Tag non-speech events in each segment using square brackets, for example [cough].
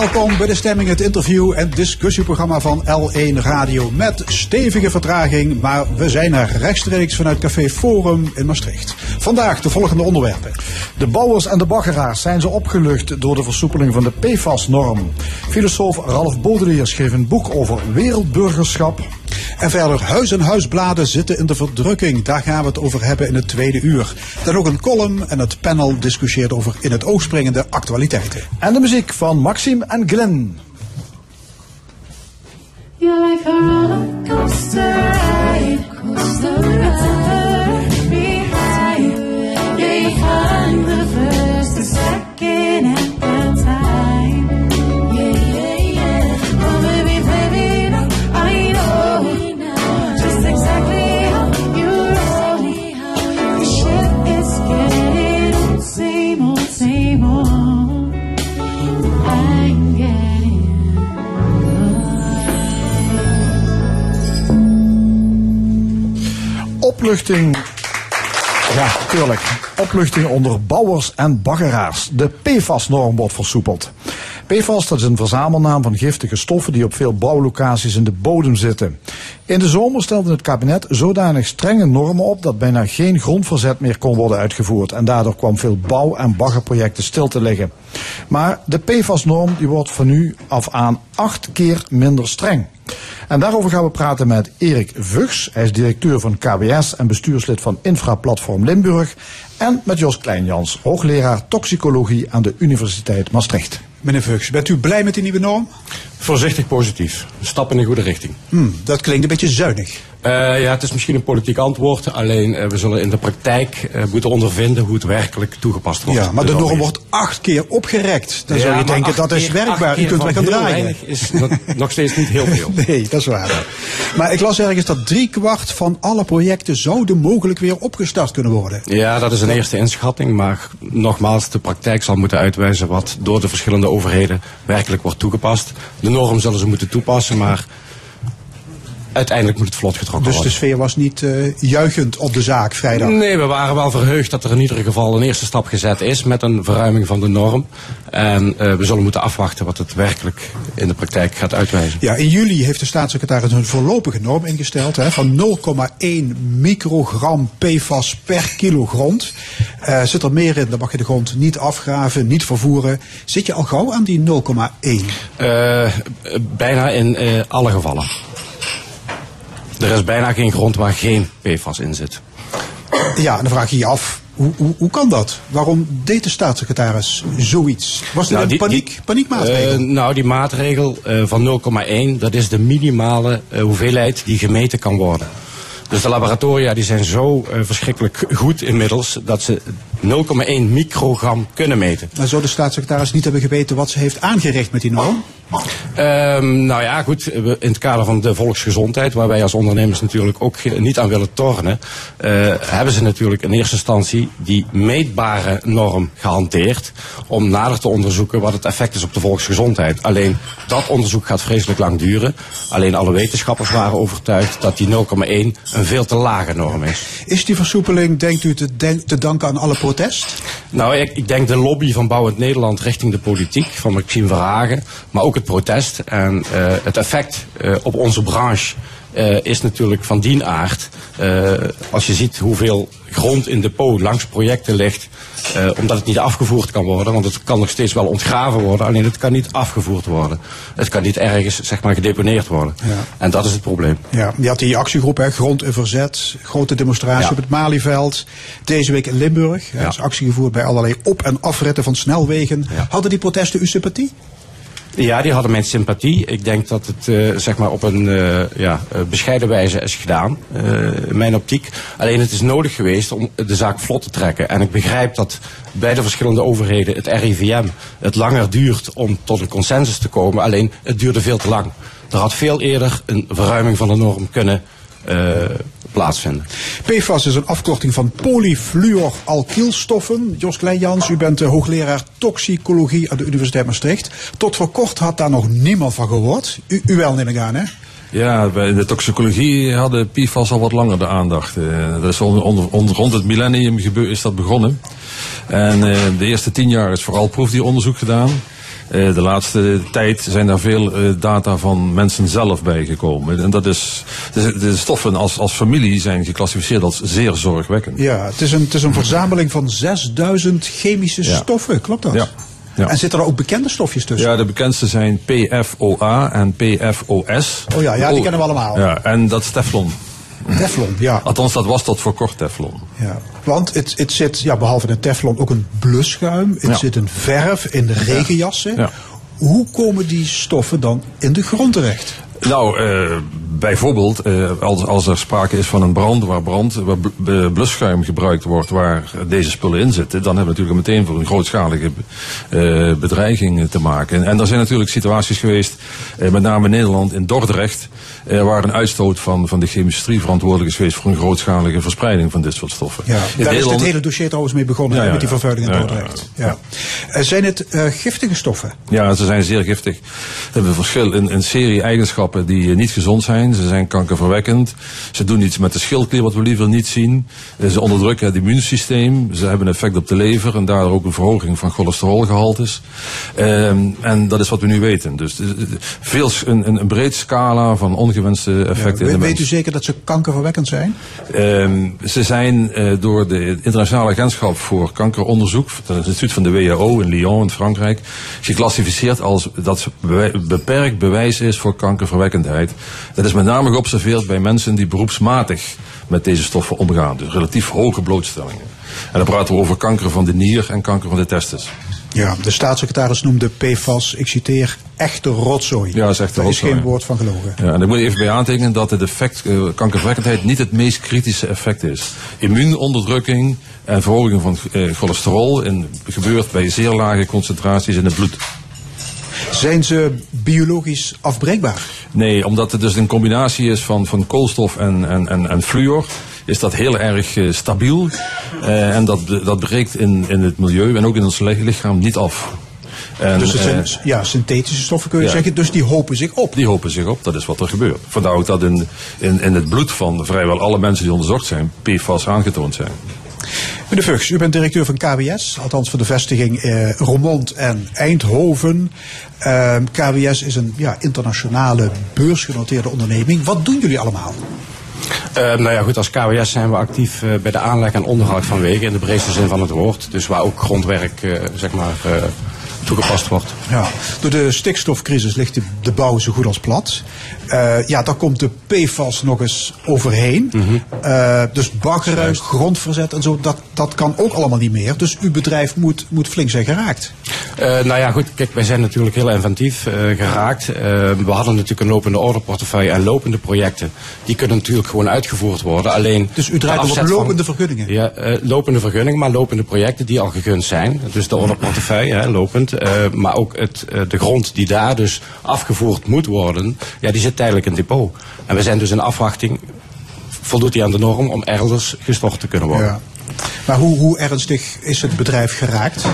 welkom bij de stemming, het interview en discussieprogramma van L1 Radio. Met stevige vertraging, maar we zijn er rechtstreeks vanuit Café Forum in Maastricht. Vandaag de volgende onderwerpen. De bouwers en de baggeraars zijn ze opgelucht door de versoepeling van de PFAS-norm. Filosoof Ralf Baudelaire schreef een boek over wereldburgerschap. En verder, huis en huisbladen zitten in de verdrukking. Daar gaan we het over hebben in het tweede uur. Dan ook een column en het panel discussieert over in het oog springende actualiteiten. En de muziek van Maxime en Glenn. Opluchting. Ja, tuurlijk. Opluchting onder bouwers en baggeraars. De PFAS-norm wordt versoepeld. PFAS dat is een verzamelnaam van giftige stoffen die op veel bouwlocaties in de bodem zitten. In de zomer stelde het kabinet zodanig strenge normen op dat bijna geen grondverzet meer kon worden uitgevoerd. En daardoor kwam veel bouw- en baggerprojecten stil te liggen. Maar de PFAS-norm die wordt van nu af aan acht keer minder streng. En daarover gaan we praten met Erik Vugs. Hij is directeur van KWS en bestuurslid van Infraplatform Limburg. En met Jos Kleinjans, hoogleraar toxicologie aan de Universiteit Maastricht. Meneer Vugs, bent u blij met die nieuwe norm? Voorzichtig positief. Een stap in de goede richting. Hmm, dat klinkt een beetje zuinig. Eh, ja, het is misschien een politiek antwoord. Alleen eh, we zullen in de praktijk eh, moeten ondervinden hoe het werkelijk toegepast wordt. Ja, maar de Dus norm alweer- wordt acht keer opgerekt. Dan Ja, zou je denken dat is werkbaar. U kunt wel gaan draaien. is nog, [laughs] nog steeds niet heel veel. Nee, dat is waar. Maar ik las ergens dat driekwart van alle projecten zouden mogelijk weer opgestart kunnen worden. Ja, dat is een eerste inschatting. Maar nogmaals, de praktijk zal moeten uitwijzen wat door de verschillende overheden werkelijk wordt toegepast. De norm zullen ze moeten toepassen, maar uiteindelijk moet het vlot getrokken Dus de worden. sfeer was niet eh, juichend op de zaak vrijdag. Nee, we waren wel verheugd dat er in ieder geval een eerste stap gezet is met een verruiming van de norm. En eh, we zullen moeten afwachten wat het werkelijk in de praktijk gaat uitwijzen. Ja, in juli heeft de staatssecretaris een voorlopige norm ingesteld hè, van 0,1 microgram PFAS per kilo grond. Eh, zit er meer in, dan mag je de grond niet afgraven, niet vervoeren. Zit je al gauw aan die 0,1? Eh, bijna in alle gevallen. Er is bijna geen grond waar geen PFAS in zit. Ja, en dan vraag je je af, hoe, hoe, hoe kan dat? Waarom deed de staatssecretaris zoiets? Was dit Nou, een die- paniek, die- paniekmaatregel? Eh, nou, die maatregel eh, van 0,1, dat is de minimale eh, hoeveelheid die gemeten kan worden. Dus de laboratoria die zijn zo verschrikkelijk goed inmiddels dat ze 0,1 microgram kunnen meten. maar zou de staatssecretaris niet hebben geweten wat ze heeft aangericht met die norm? Ehm, nou ja, goed, in het kader van de volksgezondheid, waar wij als ondernemers natuurlijk ook niet aan willen tornen, eh, hebben ze natuurlijk in eerste instantie die meetbare norm gehanteerd om nader te onderzoeken wat het effect is op de volksgezondheid. Alleen dat onderzoek gaat vreselijk lang duren. Alleen alle wetenschappers waren overtuigd dat die 0,1 een veel te lage norm is. Is die versoepeling, denkt u, te, te danken aan alle protest? Nou, ik, ik denk de lobby van Bouwend Nederland richting de politiek, van Maxime Verhagen, maar ook protest en eh, het effect eh, op onze branche eh, is natuurlijk van dien aard. Als je ziet hoeveel grond in depot langs projecten ligt, omdat het niet afgevoerd kan worden, want het kan nog steeds wel ontgraven worden, alleen het kan niet afgevoerd worden. Het kan niet ergens, zeg maar, gedeponeerd worden. Ja. En dat is het probleem. Ja, je had die actiegroep, hè, Grond in Verzet, grote demonstratie Ja. op het Malieveld. Deze week in Limburg. Er Ja. is actie gevoerd bij allerlei op- en afritten van snelwegen. Hadden die protesten uw sympathie? Ja, die hadden mijn sympathie. Ik denk dat het eh, zeg maar op een eh, ja, eh, bescheiden wijze is gedaan, in mijn optiek. Alleen het is nodig geweest om de zaak vlot te trekken. En ik begrijp dat bij de verschillende overheden, het RIVM, het langer duurt om tot een consensus te komen. Alleen het duurde veel te lang. Er had veel eerder een verruiming van de norm kunnen plaatsvinden. PFAS is een afkorting van polyfluoralkylstoffen. Jos Kleinjans, u bent de hoogleraar toxicologie aan de Universiteit Maastricht. Tot voor kort had daar nog niemand van gehoord. U, u wel, neem ik aan, hè? Ja, bij de toxicologie hadden PFAS al wat langer de aandacht. Eh, dat is onder, onder, onder- rond het millennium gebeur, is dat begonnen. En eh, de eerste tien jaar is vooral proefdieronderzoek gedaan. Eh, de laatste tijd zijn daar veel eh, data van mensen zelf bijgekomen. En dat is, de, de stoffen als, als familie zijn geclassificeerd als zeer zorgwekkend. Ja, het is een, het is een verzameling van 6000 chemische Ja. stoffen, klopt dat? Ja. Ja. En zitten er ook bekende stofjes tussen? Ja, de bekendste zijn PFOA en PFOS. Oh ja, ja, die kennen we allemaal. Ja, en dat is Teflon. Teflon, ja. Althans, dat was tot voor kort Teflon. ja. Want het, het zit, ja, behalve in teflon, ook een blusschuim. Het Ja. zit in verf, in de regenjassen. Ja. Hoe komen die stoffen dan in de grond terecht? Nou, eh, bijvoorbeeld eh, als, als er sprake is van een brand waar, brand, waar bl- blusschuim gebruikt wordt waar deze spullen in zitten, dan hebben we natuurlijk meteen voor een grootschalige eh, bedreiging te maken. En, er zijn natuurlijk situaties geweest, eh, met name in Nederland, in Dordrecht, waar een uitstoot van, van de chemische industrie verantwoordelijk is geweest voor een grootschalige verspreiding van dit soort stoffen. Ja, In daar is Nederland- hele dossier trouwens mee begonnen, Ja, hè, ja, met die vervuiling in Dordrecht. Ja, zijn het giftige stoffen? Ja, ze zijn zeer giftig. Ze hebben verschil in een serie eigenschappen die niet gezond zijn. Ze zijn kankerverwekkend. Ze doen iets met de schildklier wat we liever niet zien. Eh, Ze onderdrukken het immuunsysteem. Ze hebben een effect op de lever en daardoor ook een verhoging van cholesterolgehaltes. Ehm, en dat is wat we nu weten. Dus eh, veel, een, een, een breed scala van ongewenste effecten in We- de weet u zeker dat ze kankerverwekkend zijn? Ehm, ze zijn eh, door de internationale agentschap voor kankeronderzoek, het instituut van de WHO in Lyon in Frankrijk, geclassificeerd als dat beperkt bewijs is voor kankerverwekkendheid. Dat is met name geobserveerd bij mensen die beroepsmatig met deze stoffen omgaan, dus relatief hoge blootstellingen. En dan praten we over kanker van de nier en kanker van de testis. Ja, de staatssecretaris noemde PFAS, ik citeer, echte rotzooi. Ja, dat is echte Daar is geen woord van gelogen. Ja, en ik moet even bij aantekenen dat het effect eh, kankerverwekkendheid niet het meest kritische effect is. Immuunonderdrukking en verhoging van eh, cholesterol in, gebeurt bij zeer lage concentraties in het bloed. Zijn ze biologisch afbreekbaar? Nee, omdat het dus een combinatie is van, van koolstof en, en, en, en fluor, is dat heel erg eh, stabiel. Eh, en dat, dat breekt in, in het milieu en ook in ons li- lichaam niet af. En, Dus het zijn eh, ja, synthetische stoffen kun je ja. zeggen, dus die hopen zich op. Die hopen zich op, dat is wat er gebeurt. Vandaar ook dat in, in, in het bloed van vrijwel alle mensen die onderzocht zijn, PFAS aangetoond zijn. Meneer Vugs, u bent directeur van KWS, althans van de vestiging eh, en Eindhoven. Ehm, KWS is een ja, internationale beursgenoteerde onderneming. Wat doen jullie allemaal? Eh, nou ja, goed, als KWS zijn we actief eh, bij de aanleg en onderhoud van wegen in de breedste zin van het woord. Dus waar ook grondwerk, eh, zeg maar, eh, toegepast wordt. Ja, door de stikstofcrisis ligt de, bouw zo goed als plat. Eh, ja, daar komt de PFAS nog eens overheen. Eh, dus baggeren, grondverzet en zo, dat, dat kan ook allemaal niet meer. Dus uw bedrijf moet, moet flink zijn geraakt. Eh, nou ja, goed, kijk, wij zijn natuurlijk heel inventief geraakt. We hadden natuurlijk een lopende orderportefeuille en lopende projecten. Die kunnen natuurlijk gewoon uitgevoerd worden. Alleen Dus u draait op van- lopende vergunningen? Ja, lopende vergunningen, maar lopende projecten die al gegund zijn. Dus de orderportefeuille, hè, lopend. Eh, maar ook het, eh, de grond die daar dus afgevoerd moet worden, ja, die zit tijdelijk in depot. En we zijn dus in afwachting, voldoet die aan de norm om elders gestort te kunnen worden. Ja. Maar hoe, hoe ernstig is het bedrijf geraakt?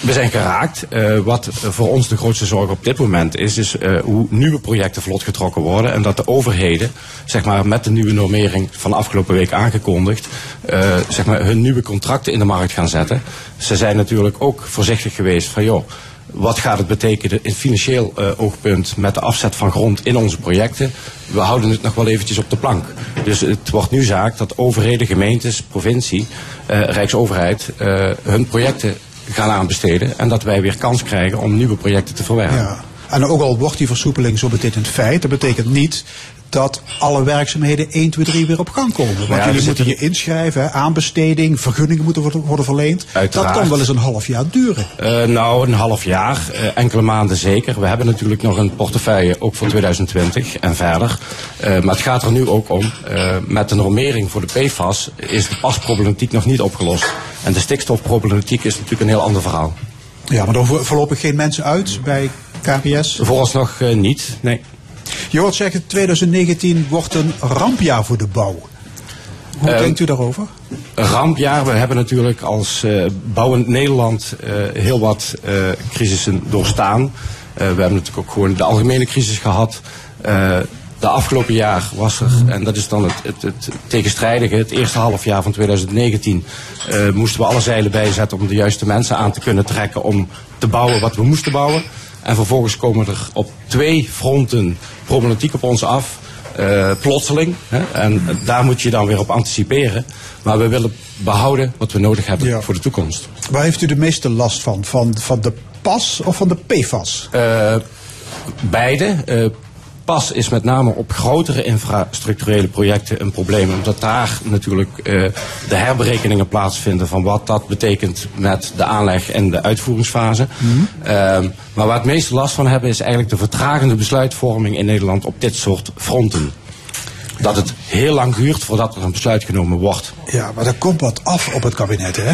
We zijn geraakt. Eh, wat voor ons de grootste zorg op dit moment is, is eh, hoe nieuwe projecten vlot getrokken worden. En dat de overheden, zeg maar, met de nieuwe normering van afgelopen week aangekondigd, eh, zeg maar, hun nieuwe contracten in de markt gaan zetten. Ze zijn natuurlijk ook voorzichtig geweest van, joh, wat gaat het betekenen in financieel oogpunt met de afzet van grond in onze projecten? We houden het nog wel eventjes op de plank. Dus het wordt nu zaak dat overheden, gemeentes, provincie, Rijksoverheid hun projecten gaan aanbesteden. En dat wij weer kans krijgen om nieuwe projecten te verwerven. Ja. En ook al wordt die versoepeling zo betekent feit, dat betekent niet dat alle werkzaamheden 1, 2, 3 weer op gang komen. Want ja, jullie we moeten je inschrijven, hè, aanbesteding, vergunningen moeten worden, worden verleend. Uiteraard. Dat kan wel eens een half jaar duren. Eh, nou, een half jaar, eh, enkele maanden zeker. We hebben natuurlijk nog een portefeuille, ook voor 2020 en verder. Eh, maar het gaat er nu ook om, eh, met de normering voor de PFAS is de pasproblematiek nog niet opgelost. En de stikstofproblematiek is natuurlijk een heel ander verhaal. Ja, maar er vo- voorlopig geen mensen uit bij KPS. Vooralsnog eh, niet, nee. Je hoort zeggen, 2019 wordt een rampjaar voor de bouw. Hoe Ehm, denkt u daarover? Rampjaar. We hebben natuurlijk als eh, bouwend Nederland eh, heel wat eh, crisissen doorstaan. We hebben natuurlijk ook gewoon de algemene crisis gehad. Eh, de afgelopen jaar was er, en dat is dan het, het, het tegenstrijdige, het eerste halfjaar van 2019, eh, moesten we alle zeilen bijzetten om de juiste mensen aan te kunnen trekken om te bouwen wat we moesten bouwen. En vervolgens komen er op twee fronten problematiek op ons af. eh, plotseling. Hè? En daar moet je dan weer op anticiperen. Maar we willen behouden wat we nodig hebben Ja. voor de toekomst. Waar heeft u de meeste last van? Van, van de PAS of van de PFAS? Eh, beide. Eh, pas is met name op grotere infrastructurele projecten een probleem. Omdat daar natuurlijk eh, de herberekeningen plaatsvinden van wat dat betekent met de aanleg en de uitvoeringsfase. Ehm, maar waar we het meeste last van hebben is eigenlijk de vertragende besluitvorming in Nederland op dit soort fronten. Dat het heel lang duurt voordat er een besluit genomen wordt. Ja, maar er komt wat af op het kabinet, hè?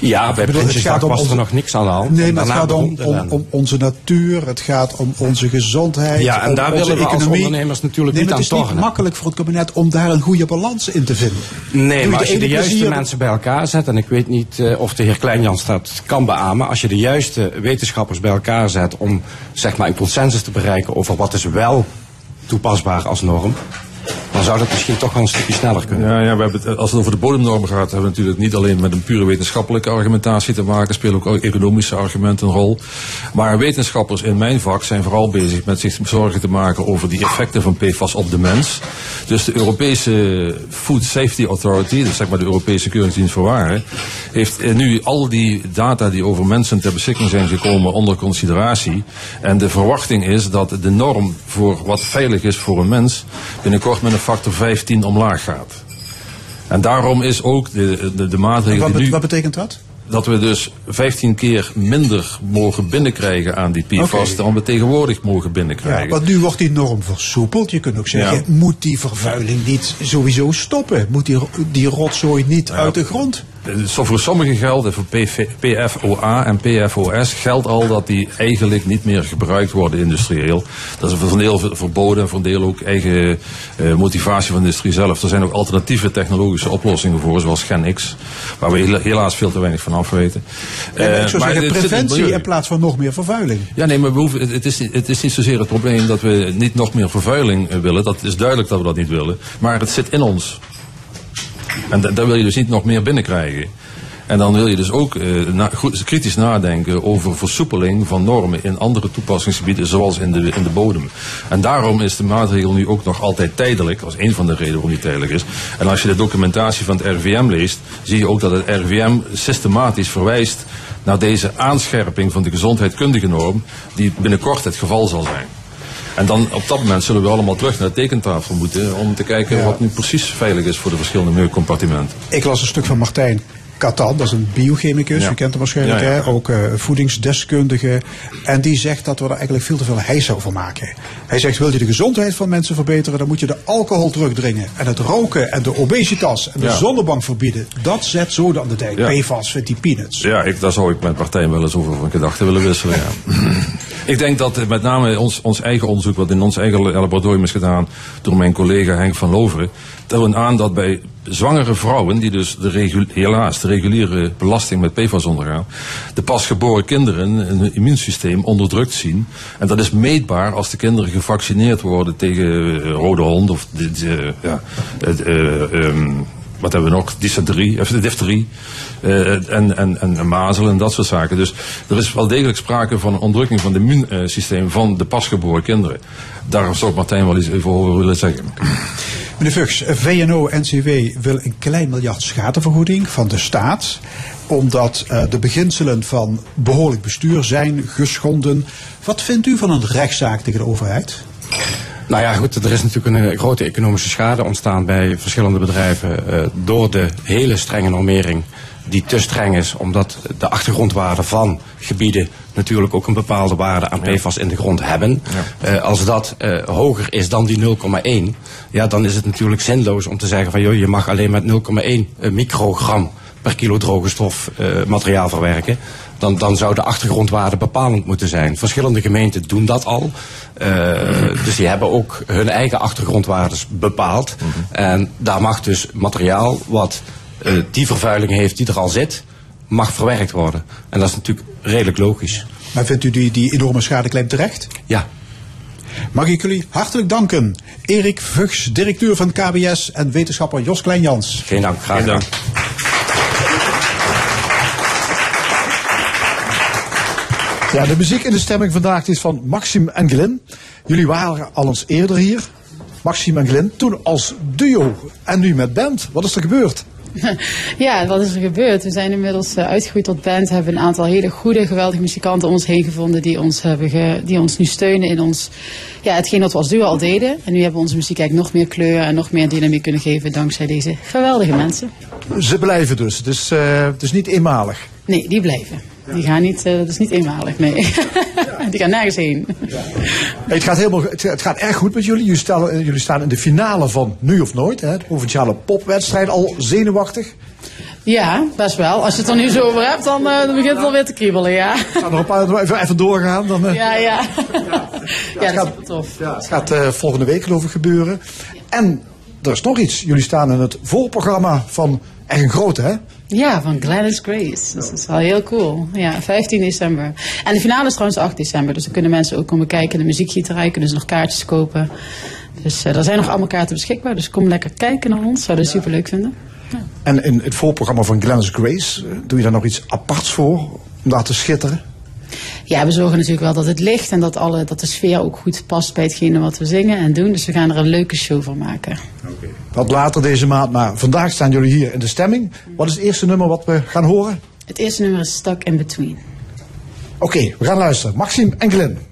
Ja, bij bedoel, het gaat om was er onze- nog niks aan de hand. Nee, maar het gaat om, om, onze natuur, het gaat om onze gezondheid. Ja, en daar onze willen we als economie. ondernemers natuurlijk nee, niet aan Het is niet tornen. makkelijk voor het kabinet om daar een goede balans in te vinden. Doe Nee, maar als je de juiste plezier- mensen bij elkaar zet, en ik weet niet eh, of de heer Kleinjans dat kan beamen, als je de juiste wetenschappers bij elkaar zet om zeg maar een consensus te bereiken over wat is wel toepasbaar als norm, dan zou dat misschien toch wel een stukje sneller kunnen. Ja, ja we hebben als het over de bodemnormen gaat, hebben we natuurlijk niet alleen met een pure wetenschappelijke argumentatie te maken, spelen ook economische argumenten een rol. Maar wetenschappers in mijn vak zijn vooral bezig met zich zorgen te maken over die effecten van PFAS op de mens. Dus de Europese Food Safety Authority, dus zeg maar de Europese Keuringsdienst voor Waren, heeft eh, nu al die data die over mensen ter beschikking zijn gekomen onder consideratie. En de verwachting is dat de norm voor wat veilig is voor een mens binnenkort met een factor 15 omlaag gaat. En daarom is ook de, de, de maatregel Wat, die nu wat betekent dat? dat we dus 15 keer minder mogen binnenkrijgen aan die PFAS dan we tegenwoordig mogen binnenkrijgen. Ja, want nu wordt die norm versoepeld. Je kunt ook zeggen, Ja. moet die vervuiling niet sowieso stoppen? Moet die, die rotzooi niet uit de grond? Voor sommigen geldt, voor PFOA en PFOS geldt al dat die eigenlijk niet meer gebruikt worden industrieel. Dat is voor een deel verboden en voor een deel ook eigen eh, motivatie van de industrie zelf. Er zijn ook alternatieve technologische oplossingen voor, zoals GenX, waar we hela- helaas veel te weinig van af weten. Ja, maar Eh, ik zou maar zeggen, in preventie in plaats van nog meer vervuiling. Ja, nee, maar we hoeven, het, is, niet- het is niet zozeer het probleem dat we niet nog meer vervuiling eh, willen. Dat is duidelijk dat we dat niet willen. Maar het zit in ons. En da- daar wil je dus niet nog meer binnenkrijgen. En dan wil je dus ook eh, goed, kritisch nadenken over versoepeling van normen in andere toepassingsgebieden, zoals in de, in de bodem. En daarom is de maatregel nu ook nog altijd tijdelijk, als een van de redenen waarom die tijdelijk is. En als je de documentatie van het RIVM leest, zie je ook dat het RIVM systematisch verwijst naar deze aanscherping van de gezondheidskundige norm, die binnenkort het geval zal zijn. En dan op dat moment zullen we allemaal terug naar de tekentafel moeten om te kijken Ja. wat nu precies veilig is voor de verschillende milieucompartimenten. Ik las een stuk van Martijn Katan, dat is een biochemicus, Ja. u kent hem waarschijnlijk, Ja, ja. Hè? ook eh, voedingsdeskundige. En die zegt dat we er eigenlijk veel te veel heis over maken. Hij zegt, wil je de gezondheid van mensen verbeteren, dan moet je de alcohol terugdringen. En het roken en de obesitas en de Ja. zonnebank verbieden. Dat zet zo dan de dijk. Ja. PFAS vindt die peanuts. Ja, ik, daar zou ik met Partij wel eens over van gedachten willen wisselen. Ja. ik denk dat eh, met name ons, ons eigen onderzoek, wat in ons eigen laboratorium is gedaan door mijn collega Henk van Loveren, toont aan dat bij zwangere vrouwen, die dus de helaas de reguliere belasting met PFAS ondergaan, de pasgeboren kinderen een immuunsysteem onderdrukt zien. En dat is meetbaar als de kinderen gevaccineerd worden tegen eh, rode hond of de, de- ja, eh, ehm, wat hebben we nog? Dysenterie, of difterie eh, en, en, en mazelen en dat soort zaken. Dus er is wel degelijk sprake van een onderdrukking van het immuunsysteem van de pasgeboren kinderen. Daar zou Martijn wel iets over willen zeggen. Meneer Vugs, VNO-NCW wil een klein miljard schadevergoeding van de staat. Omdat eh, de beginselen van behoorlijk bestuur zijn geschonden. Wat vindt u van een rechtszaak tegen de overheid? Nou ja, goed, er is natuurlijk een eh, grote economische schade ontstaan bij verschillende bedrijven eh, door de hele strenge normering die te streng is, omdat de achtergrondwaarden van gebieden natuurlijk ook een bepaalde waarde aan PFAS in de grond hebben. Eh, als dat eh, hoger is dan die 0,1, ja, dan is het natuurlijk zinloos om te zeggen van joh, je mag alleen met 0,1 eh, microgram per kilo droge stof materiaal verwerken. Dan, dan zou de achtergrondwaarde bepalend moeten zijn. Verschillende gemeenten doen dat al. Dus die hebben ook hun eigen achtergrondwaardes bepaald. En daar mag dus materiaal wat eh, die vervuiling heeft die er al zit, mag verwerkt worden. En dat is natuurlijk redelijk logisch. Maar vindt u die, die enorme schadeclaim terecht? Ja, Mag ik jullie hartelijk danken. Erik Vugs, directeur van KBS en wetenschapper Jos Kleinjans. Geen dank, graag Geen dank. Ja, de muziek in de stemming vandaag is van Maxim en Glyn. Jullie waren al eens eerder hier. Maxim en Glyn, toen als duo en nu met band. Wat is er gebeurd? [laughs] Ja, wat is er gebeurd? We zijn inmiddels eh, uitgegroeid tot band, hebben een aantal hele goede, geweldige muzikanten om ons heen gevonden die ons, hebben ge- die ons nu steunen in ons, ja, hetgeen wat we als duo al deden. En nu hebben we onze muziek eigenlijk nog meer kleur en nog meer dynamiek kunnen geven dankzij deze geweldige mensen. Ze blijven dus. Is, eh, het is niet eenmalig. Nee, die blijven. Die gaan niet, eh, dat is niet eenmalig, nee. [laughs] die gaan nergens heen. Het gaat, helemaal, het, het gaat erg goed met jullie. Jullie, stellen, eh, jullie staan in de finale van Nu of Nooit. Hè, de provinciale popwedstrijd. Al zenuwachtig. Ja, best wel. Als je het er nu zo over hebt, dan, eh, dan begint het alweer te kriebelen, ja. Gaan er op, eh, even, even doorgaan. Dan, Ja, ja. Ja, dat is super tof. Ja, het gaat volgende week geloof ik gebeuren. En er is nog iets. Jullie staan in het voorprogramma van echt een grote, hè? Ja, van Gladys Grace. Dus dat is wel heel cool. Ja, 15 december. En de finale is trouwens 8 december. Dus dan kunnen mensen ook komen kijken. De muziekgieterij kunnen ze nog kaartjes kopen. Dus eh er zijn nog allemaal kaarten beschikbaar. Dus kom lekker kijken naar ons. Zouden we super leuk vinden. En in het voorprogramma van Glennis Grace, eh, doe je daar nog iets aparts voor? Om daar te schitteren? Ja, we zorgen natuurlijk wel dat het licht en dat, alle, dat de sfeer ook goed past bij hetgene wat we zingen en doen. Dus we gaan er een leuke show van maken. Wat later deze maand, maar vandaag staan jullie hier in de stemming. Wat is het eerste nummer wat we gaan horen? Het eerste nummer is Stuck in Between. Oké, we gaan luisteren. Maxime en Glenn.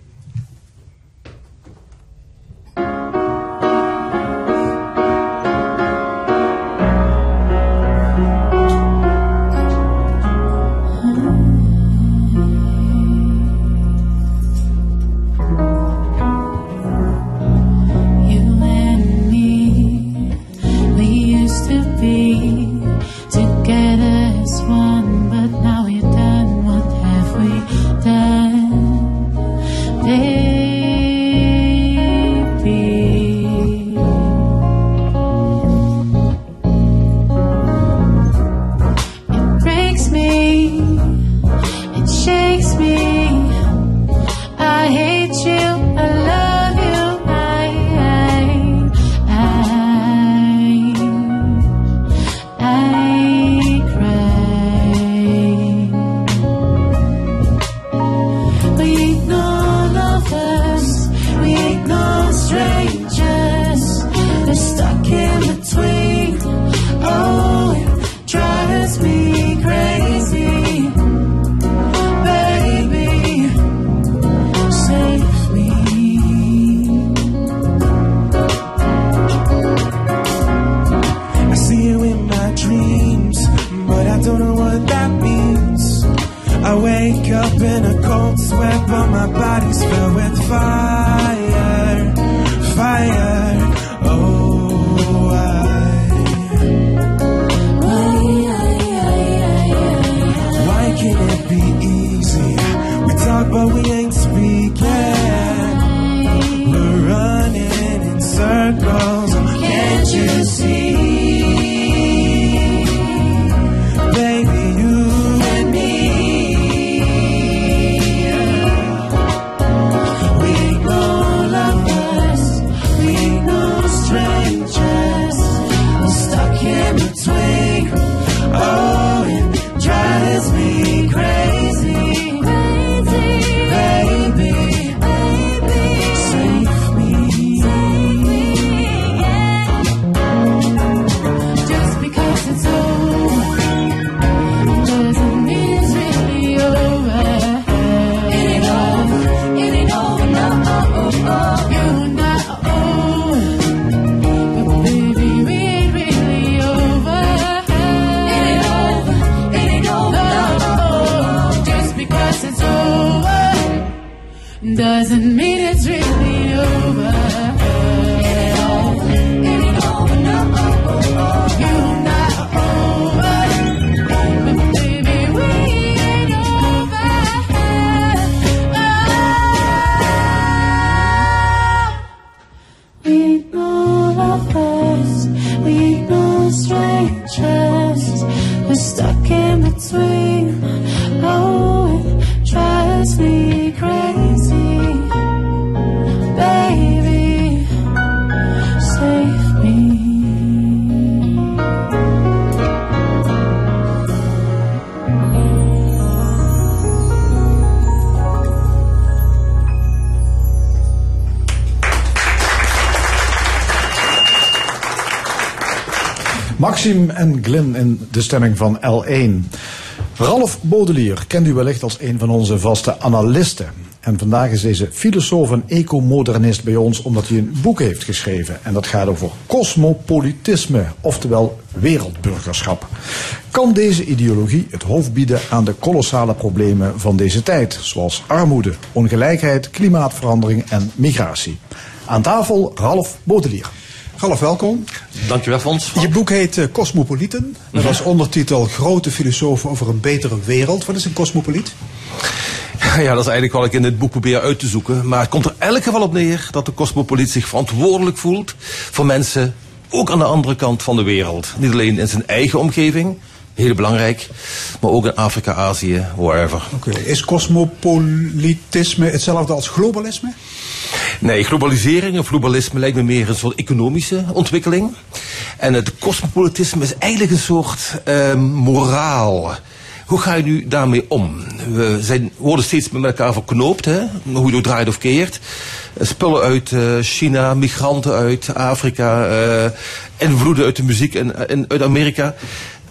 Maxime en Glyn in de stemming van L1. Ralph Baudelaire kent u wellicht als een van onze vaste analisten. En vandaag is deze filosoof en ecomodernist bij ons omdat hij een boek heeft geschreven. En dat gaat over cosmopolitisme, oftewel wereldburgerschap. Kan deze ideologie het hoofd bieden aan de kolossale problemen van deze tijd, zoals armoede, ongelijkheid, klimaatverandering en migratie? Aan tafel Ralph Baudelaire. Ralf, welkom. Dankjewel, Fons. Je boek heet eh, Cosmopolieten. Met als ondertitel Grote filosofen over een betere wereld. Wat is een cosmopoliet? [laughs] Ja, dat is eigenlijk wat ik in dit boek probeer uit te zoeken. Maar het komt er elk geval op neer dat de cosmopoliet zich verantwoordelijk voelt voor mensen, ook aan de andere kant van de wereld. Niet alleen in zijn eigen omgeving, heel belangrijk, maar ook in Afrika, Azië, wherever. Oké. Is cosmopolitisme hetzelfde als globalisme? Nee, globalisering of globalisme lijkt me meer een soort economische ontwikkeling. En het cosmopolitisme is eigenlijk een soort eh, moraal. Hoe ga je nu daarmee om? We zijn, worden steeds met elkaar verknoopt, hè? hoe je het draait of keert. Eh, Spullen uit eh, China, migranten uit Afrika, eh, invloeden uit de muziek en, en uit Amerika.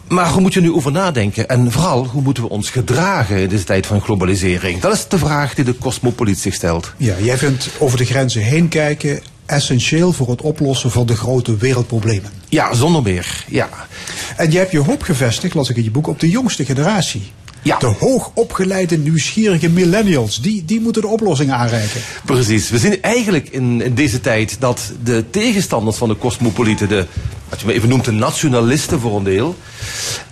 Maar hoe moet je nu over nadenken? En vooral, hoe moeten we ons gedragen in deze tijd van globalisering? Dat is de vraag die de cosmopoliet zich stelt. Ja, jij vindt over de grenzen heen kijken essentieel voor het oplossen van de grote wereldproblemen. Ja, zonder meer. Ja. En jij hebt je hoop gevestigd, las ik in je boek, op de jongste generatie. Ja. De hoogopgeleide, nieuwsgierige millennials. Die, die moeten de oplossing aanreiken. Precies. We zien eigenlijk in, in deze tijd dat de tegenstanders van de cosmopolieten, de, wat je even noemt, de nationalisten voor een deel,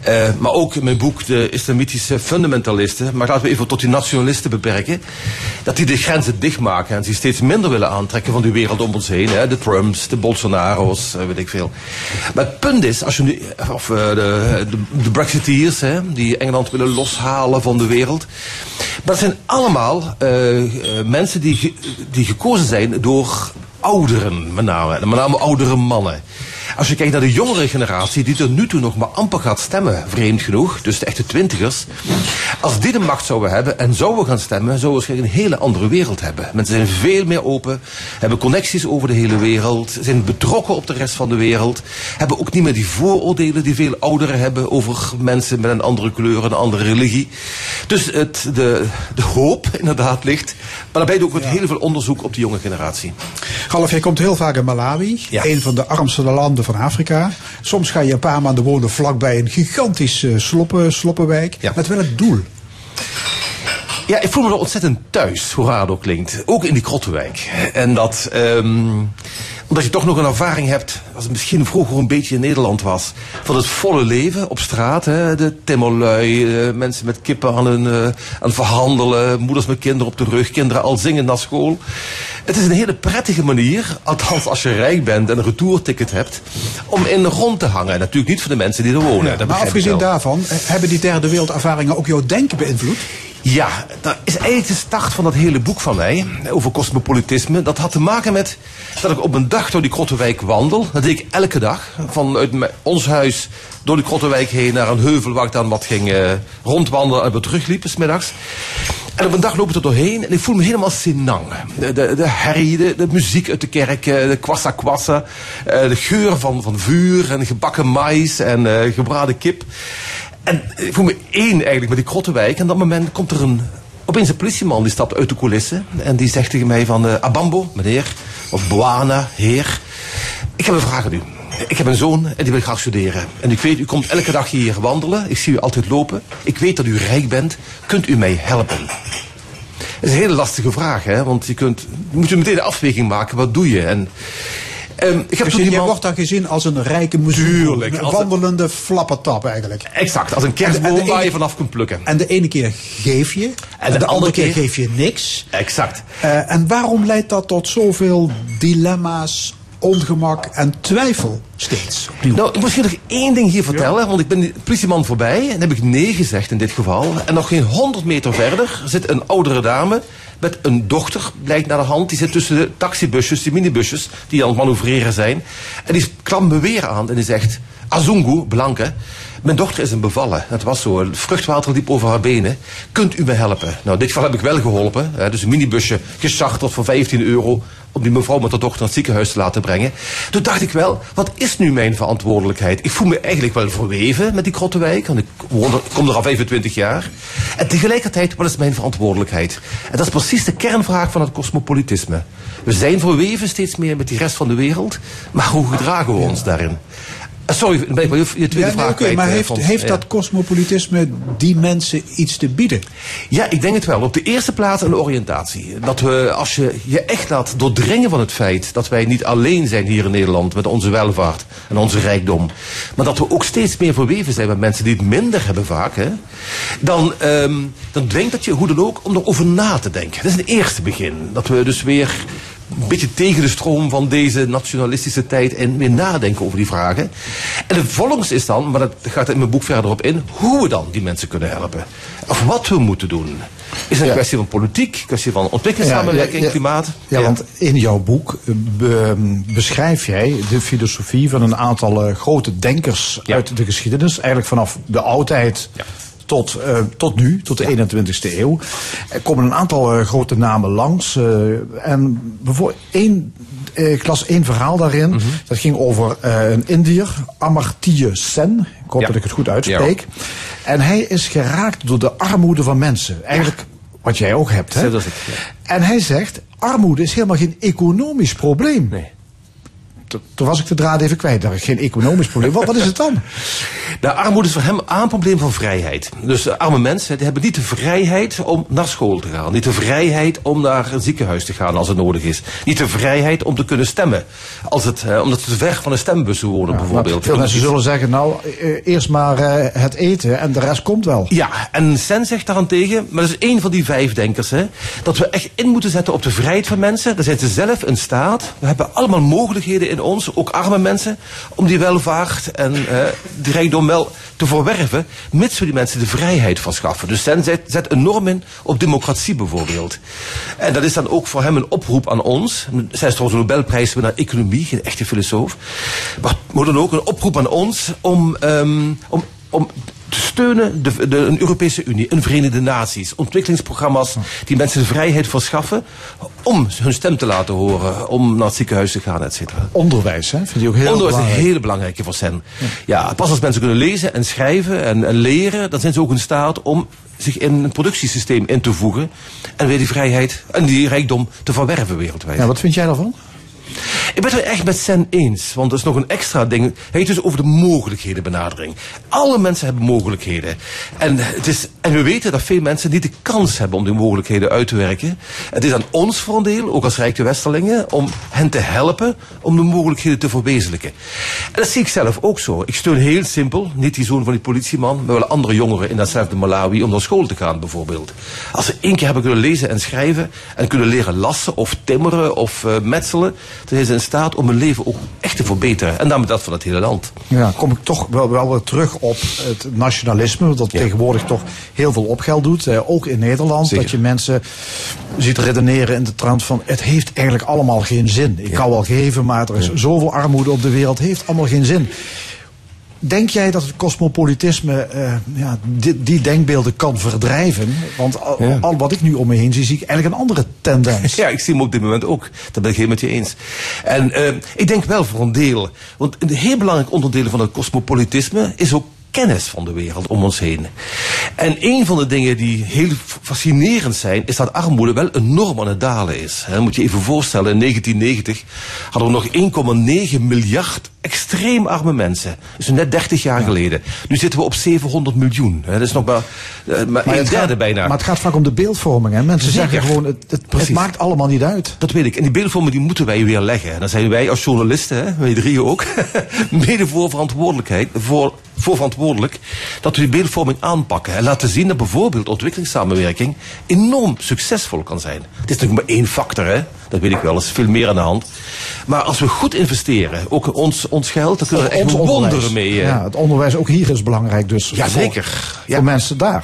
eh, maar ook in mijn boek de islamitische fundamentalisten, maar laten we even tot die nationalisten beperken, dat die de grenzen dichtmaken en zich steeds minder willen aantrekken van die wereld om ons heen. Hè? De Trumps, de Bolsonaro's, eh, weet ik veel. Maar het punt is, als je nu, of eh, de, de, de Brexiteers, hè, die Engeland willen loshalen van de wereld. Maar dat zijn allemaal mensen die, die gekozen zijn door ouderen, met name. Met name oudere mannen. Als je kijkt naar de jongere generatie, die tot nu toe nog maar amper gaat stemmen, vreemd genoeg, dus de echte twintigers. Als die de macht zouden hebben en zouden gaan stemmen, zouden we waarschijnlijk een hele andere wereld hebben. Mensen zijn veel meer open, hebben connecties over de hele wereld, zijn betrokken op de rest van de wereld, hebben ook niet meer die vooroordelen die veel ouderen hebben over mensen met een andere kleur, een andere religie. Dus het, de, de hoop inderdaad ligt, maar daarbij ook met heel veel onderzoek op de jonge generatie. Ralf, jij komt heel vaak in Malawi, Ja. een van de armste landen van Afrika. Soms ga je een paar maanden wonen vlakbij een gigantisch eh, sloppen, sloppenwijk. Ja. Met welk doel? Ja, ik voel me er ontzettend thuis, hoe raar het ook klinkt. Ook in die Krottenwijk. En dat, ehm, omdat je toch nog een ervaring hebt, als het misschien vroeger een beetje in Nederland was, van het volle leven op straat. Hè? De timmerlui, eh, mensen met kippen aan, een, eh, aan het verhandelen, moeders met kinderen op de rug, kinderen al zingen naar school. Het is een hele prettige manier, althans als je rijk bent en een retourticket hebt, om in rond te hangen. En natuurlijk niet voor de mensen die er wonen. maar afgezien daarvan, eh, hebben die derde wereldervaringen ook jouw denken beïnvloed? Ja, dat is eigenlijk de start van dat hele boek van mij over cosmopolitisme. Dat had te maken met dat ik op een dag door die Krottenwijk wandel. Dat deed ik elke dag. Vanuit ons huis door die Krottenwijk heen naar een heuvel waar ik dan wat ging eh, rondwandelen en weer terugliep, 's middags. En op een dag loop ik er doorheen en ik voel me helemaal senang. De, de, de herrie, de, de muziek uit de kerk, de kwassa kwassa, eh, de geur van, van vuur en gebakken mais en eh, gebraden kip. En ik voel me één eigenlijk met die Krottenwijk. En op dat moment komt er een, opeens een politieman die stapt uit de coulissen. En die zegt tegen mij van, eh, Abambo, meneer, of Boana, heer. Ik heb een vraag aan u. Ik heb een zoon en die wil graag studeren. En ik weet, u komt elke dag hier wandelen. Ik zie u altijd lopen. Ik weet dat u rijk bent. Kunt u mij helpen? Dat is een hele lastige vraag, hè? Want je kunt, je moet je meteen een afweging maken. Wat doe je? En, Dus jij man- wordt daar gezien als een rijke muziek. Tuurlijk, Een wandelende flappertap eigenlijk. Exact, als een En kerstboom de ene- waar je vanaf kunt plukken. En de ene keer geef je, en de, andere keer, geef je niks. Exact. Eh, en waarom leidt dat tot zoveel dilemma's, ongemak en twijfel steeds? Opnieuw. Nou, ik moet je nog één ding hier vertellen, want ik ben die politieman voorbij en heb ik nee gezegd in dit geval. En nog geen honderd meter verder zit een oudere dame met een dochter, blijkt naar de hand. Die zit tussen de taxibusjes, die minibusjes, die aan het manoeuvreren zijn. En die klampt me weer aan en die zegt, Azungu, blanke, mijn dochter is een bevallen. Het was zo, vruchtwater liep over haar benen. Kunt u me helpen? Nou, in dit geval heb ik wel geholpen. Dus een minibusje gecharterd voor 15 euro. Om die mevrouw met haar dochter naar het ziekenhuis te laten brengen. Toen dacht ik wel, wat is nu mijn verantwoordelijkheid? Ik voel me eigenlijk wel verweven met die Krottenwijk, want ik, woon er, kom er al 25 jaar. En tegelijkertijd, wat is mijn verantwoordelijkheid? En dat is precies de kernvraag van het cosmopolitisme. We zijn verweven steeds meer met die rest van de wereld, maar hoe gedragen we ons daarin? Eh, Sorry, dan ben ik wel je, je tweede Ja, nee, vraag kwijt, maar eh, heeft, heeft Ja. dat cosmopolitisme die mensen iets te bieden? Ja, ik denk het wel. Op de eerste plaats een oriëntatie. Dat we, als je je echt laat doordringen van het feit dat wij niet alleen zijn hier in Nederland met onze welvaart en onze rijkdom, maar dat we ook steeds meer verweven zijn met mensen die het minder hebben vaak, hè, dan, ehm, dan dwingt dat je hoe dan ook om erover na te denken. Dat is een eerste begin. Dat we dus weer een beetje tegen de stroom van deze nationalistische tijd en weer nadenken over die vragen. En de vervolgens is dan, maar dat gaat in mijn boek verder op in, hoe we dan die mensen kunnen helpen. Of wat we moeten doen. Is het een kwestie van politiek, een kwestie van ontwikkelingssamenwerking, klimaat? Ja, want in jouw boek eh, be- beschrijf jij de filosofie van een aantal eh, grote denkers uit de geschiedenis. Eigenlijk vanaf de oudheid Ja. Tot, eh, tot nu, tot de 21ste eeuw. Er komen een aantal eh, grote namen langs. eh, en bijvoorbeeld één, ik las één verhaal daarin. Mhm. Dat ging over een Indiër, Amartya Sen. Ik hoop Ja. dat ik het goed uitspreek. En hij is geraakt door de armoede van mensen. Eigenlijk wat jij ook hebt. Hè? En hij zegt, armoede is helemaal geen economisch probleem. Nee. Toen was ik de draad even kwijt. Daar geen economisch probleem. Wat, wat is het dan? [laughs] De armoede is voor hem een probleem van vrijheid. Dus arme mensen die hebben niet de vrijheid om naar school te gaan. Niet de vrijheid om naar een ziekenhuis te gaan als het nodig is. Niet de vrijheid om te kunnen stemmen. Als het, eh, omdat ze te ver van een stembus wonen bijvoorbeeld. Veel mensen zullen zeggen, nou, eh, eerst maar eh, het eten en de rest komt wel. Ja, en Sen zegt daarentegen, maar dat is één van die vijf denkers, hè, dat we echt in moeten zetten op de vrijheid van mensen. Daar zijn ze zelf in staat. We hebben allemaal mogelijkheden in ons, ook arme mensen, om die welvaart en eh, die rijkdom wel te verwerven, mits we die mensen de vrijheid verschaffen. Dus Sen zet, zet enorm in op democratie bijvoorbeeld. En dat is dan ook voor hem een oproep aan ons. Zij is trouwens een Nobelprijswinnaar economie, geen echte filosoof. Maar moet dan ook een oproep aan ons om, ehm, om, om te steunen de, de, een Europese Unie, een Verenigde Naties, ontwikkelingsprogramma's die mensen de vrijheid verschaffen om hun stem te laten horen, om naar het ziekenhuis te gaan, et cetera. Onderwijs, hè? Vind je ook heel Onderwijs is een belangrijk. hele belangrijke voor Sen. Ja, pas als mensen kunnen lezen en schrijven en, en leren, dan zijn ze ook in staat om zich in het productiesysteem in te voegen en weer die vrijheid en die rijkdom te verwerven wereldwijd. Ja, wat vind jij daarvan? Ik ben het echt met Sen eens, want er is nog een extra ding. Hij heeft dus over de mogelijkheden benadering. Alle mensen hebben mogelijkheden. En, het is, en we weten dat veel mensen niet de kans hebben om die mogelijkheden uit te werken. Het is aan ons voor een deel, ook als Rijke Westerlingen, om hen te helpen om de mogelijkheden te verwezenlijken. En dat zie ik zelf ook zo. Ik steun heel simpel, niet die zoon van die politieman, maar wel andere jongeren in datzelfde Malawi om naar school te gaan bijvoorbeeld. Als ze één keer hebben kunnen lezen en schrijven en kunnen leren lassen of timmeren of eh, metselen, zijn ze in staat om hun leven ook echt te verbeteren. En daarmee dat van het hele land. Ja, kom ik toch wel, wel weer terug op het nationalisme, dat Ja. tegenwoordig toch heel veel opgeld doet. Eh, ook in Nederland, Zeker. dat je mensen ziet redeneren in de trant van het heeft eigenlijk allemaal geen zin. Ik kan wel geven, maar er is zoveel armoede op de wereld, heeft allemaal geen zin. Denk jij dat het cosmopolitisme eh, ja, die, die denkbeelden kan verdrijven? Want al, Ja. al wat ik nu om me heen zie, zie ik eigenlijk een andere tendens. [laughs] Ja, ik zie hem op dit moment ook. Dat ben ik heel met je eens. En eh, ik denk wel voor een deel. Want een heel belangrijk onderdeel van het cosmopolitisme is ook kennis van de wereld om ons heen. En een van de dingen die heel fascinerend zijn, is dat armoede wel enorm aan het dalen is. Moet je even voorstellen, in 1990 hadden we nog 1,9 miljard extreem arme mensen. Dus net 30 jaar geleden. Nu zitten we op 700 miljoen. Dat is nog maar, eh, maar, een derde gaat, bijna. Maar het gaat vaak om de beeldvorming. Hè? Mensen Zeker. zeggen gewoon, het, het, het maakt allemaal niet uit. Dat weet ik. En die beeldvormen die moeten wij weer leggen. En dan zijn wij als journalisten, hè, wij drieën ook, [laughs] mede voor verantwoordelijkheid, voor, voor verantwoordelijk, dat we die beeldvorming aanpakken. En laten zien dat bijvoorbeeld ontwikkelingssamenwerking enorm succesvol kan zijn. Het is natuurlijk maar één factor, hè. Dat weet ik wel, er is veel meer aan de hand. Maar als we goed investeren, ook ons, ons geld, dan kunnen we echt wonderen mee. eh. Ja, het onderwijs ook hier is belangrijk dus. Ja, voor- zeker. Ja. Voor mensen daar.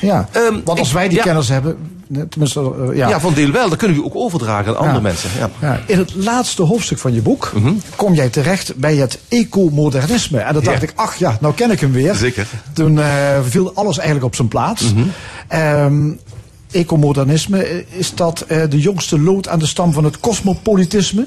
Ja. Ehm, Want als wij die kennis hebben, tenminste, eh, ja. ja. van deel wel. Dan kunnen we ook overdragen aan andere mensen. Ja. Ja, in het laatste hoofdstuk van je boek kom jij terecht bij het ecomodernisme. En dan dacht ik, ach ja, nou ken ik hem weer. Zeker. Toen eh, viel alles eigenlijk op zijn plaats. Mhm. Ehm, ecomodernisme, eh, is dat de jongste lood aan de stam van het cosmopolitisme?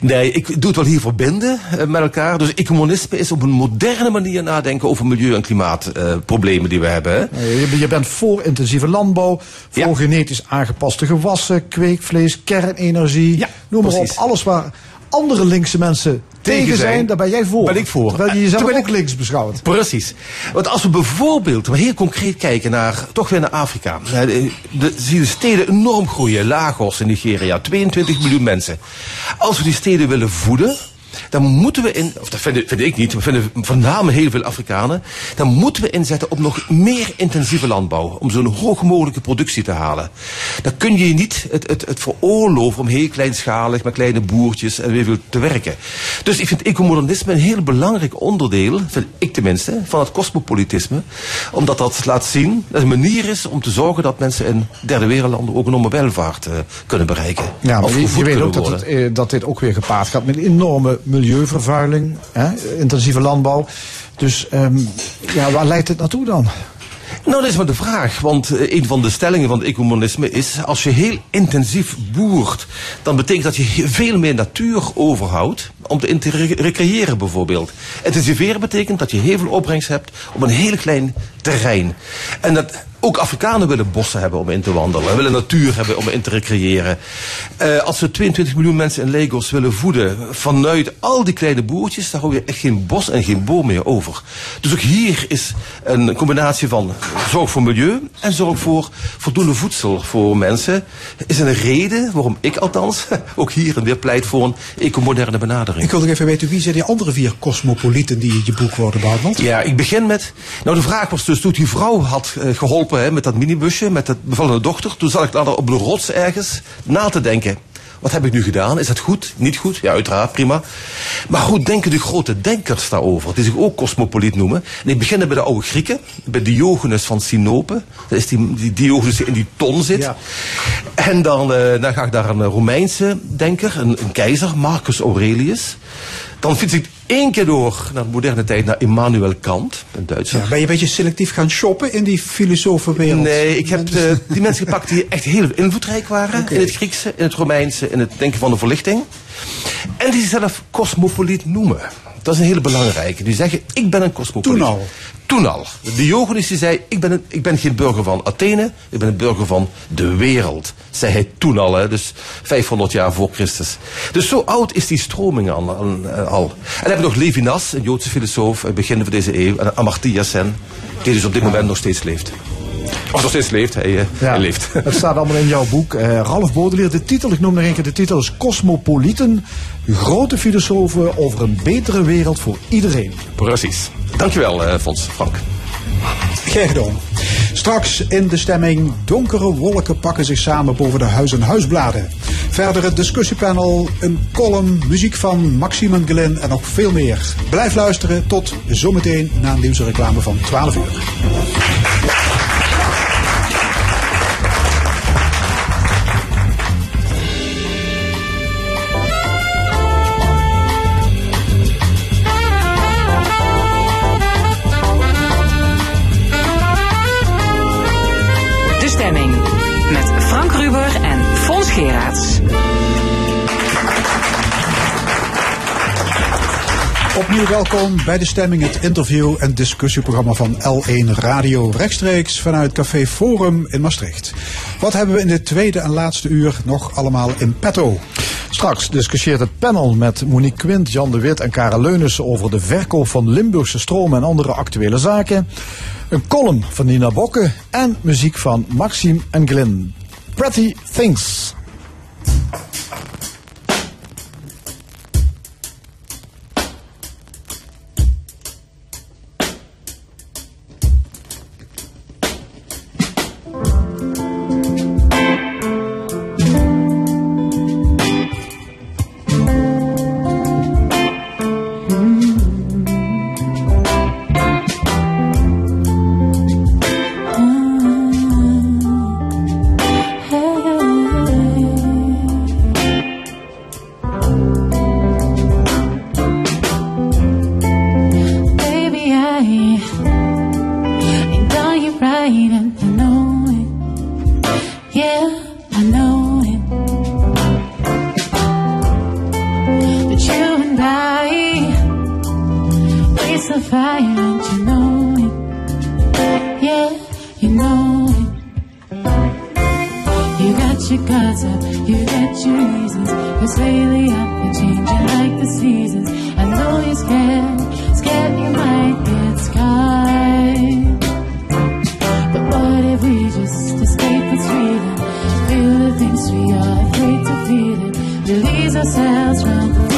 Nee, ik doe het wel hier verbinden eh, met elkaar. Dus economisme is op een moderne manier nadenken over milieu- en klimaatproblemen die we hebben. Hè. Eh, Je, je bent voor intensieve landbouw, voor Ja. genetisch aangepaste gewassen, kweekvlees, kernenergie. Ja, noem maar op. Alles waar andere linkse mensen tegen, zijn, daar ben jij voor. ben ik voor. Terwijl je jezelf Toen ben ook links beschouwt. Precies. Want als we bijvoorbeeld maar heel concreet kijken naar, toch weer naar Afrika. De- de- zie je de steden enorm groeien. Lagos in Nigeria, 22 miljoen mensen. Als we die steden willen voeden, dan moeten we in, of dat vind, vind ik niet, maar vinden voornamelijk heel veel Afrikanen, dan moeten we inzetten op nog meer intensieve landbouw. Om zo'n hoog mogelijke productie te halen. Dan kun je niet het, het, het veroorloven om heel kleinschalig met kleine boertjes en weer veel te werken. Dus ik vind ecomodernisme een heel belangrijk onderdeel, vind ik tenminste, van het cosmopolitisme. Omdat dat laat zien, dat het een manier is om te zorgen dat mensen in derde wereldlanden ook een enorme welvaart eh, kunnen bereiken. Ja, maar Of je, je weet ook dat, het, eh, dat dit ook weer gepaard gaat met enorme milieuvervuiling, hè, intensieve landbouw. Dus ehm, ja, waar leidt het naartoe dan? Nou, dat is maar de vraag. Want eh, een van de stellingen van het ecomonisme is... als je heel intensief boert... dan betekent dat je veel meer natuur overhoudt... om te recreëren bijvoorbeeld. Intensiveren betekent dat je heel veel opbrengst hebt... op een heel klein terrein. En dat... Ook Afrikanen willen bossen hebben om in te wandelen. Willen natuur hebben om in te recreëren. Eh, als we 22 miljoen mensen in Lagos willen voeden vanuit al die kleine boertjes, dan hou je echt geen bos en geen boom meer over. Dus ook hier is een combinatie van zorg voor milieu en zorg voor voldoende voedsel voor mensen. Is een reden waarom ik althans [laughs] ook hier en weer pleit voor een ecomoderne benadering. Ik wil nog even weten, wie zijn die andere vier cosmopolieten die in je boek worden behandeld? Ja, ik begin met. Nou, de vraag was dus toen die vrouw had eh, geholpen hè, met dat minibusje, met dat bevallende dochter. Toen zat ik daar op de rots ergens na te denken. Wat heb ik nu gedaan? Is dat goed? Niet goed? Ja, uiteraard, prima. Maar goed, denken de grote denkers daarover, die zich ook cosmopoliet noemen. En ik begin bij de oude Grieken, bij Diogenes van Sinope. Dat is die, die Diogenes die in die ton zit. Ja. En dan, eh, dan ga ik naar een Romeinse denker, een, een keizer, Marcus Aurelius. Dan fiets ik één keer door naar de moderne tijd naar Immanuel Kant, een Duitser. Ja, ben je een beetje selectief gaan shoppen in die filosofenwereld? Nee, ik heb eh, die mensen gepakt die echt heel invloedrijk waren. In het Griekse, in het Romeinse, in het denken van de verlichting. En die zichzelf cosmopoliet noemen. Dat is een hele belangrijke. Die zeggen, ik ben een cosmopoliet. Toen al? Toen al. Diogenes die zei, ik ben, een, ik ben geen burger van Athene, ik ben een burger van de wereld. Zei hij toen al, hè, dus 500 jaar voor Christus. Dus zo oud is die stroming al. En dan hebben we nog Levinas, een Joodse filosoof, begin van deze eeuw. En Amartya Sen, die dus op dit moment nog steeds leeft. Of nog steeds leeft, hij, hij leeft. [laughs] Het staat allemaal in jouw boek. Eh, Ralf Baudelaire, de titel, ik noem nog een keer de titel, is Cosmopolieten. Grote filosofen over een betere wereld voor iedereen. Precies. Dankjewel, eh Fons, Frank. Gedaan. Straks in de stemming donkere wolken pakken zich samen boven de huis- en huisbladen. Verder het discussiepanel, een column, muziek van Maxime Glyn en nog veel meer. Blijf luisteren tot zometeen na een nieuwsreclame van 12 uur. Welkom bij de stemming, het interview- en discussieprogramma van L1 Radio, rechtstreeks vanuit Café Forum in Maastricht. Wat hebben we in dit tweede en laatste uur nog allemaal in petto? Straks discussieert het panel met Monique Quint, Jan de Wit en Karel Leunissen over de verkoop van Limburgse stroom en andere actuele zaken. Een column van Nina Bokke en muziek van Maxime en Glyn. Pretty Things. Cause lately I've been changing like the seasons. I know you're scared, scared you might get scarred. But what if we just escape what's feeling? Feel the things we are afraid to feel it. Release ourselves from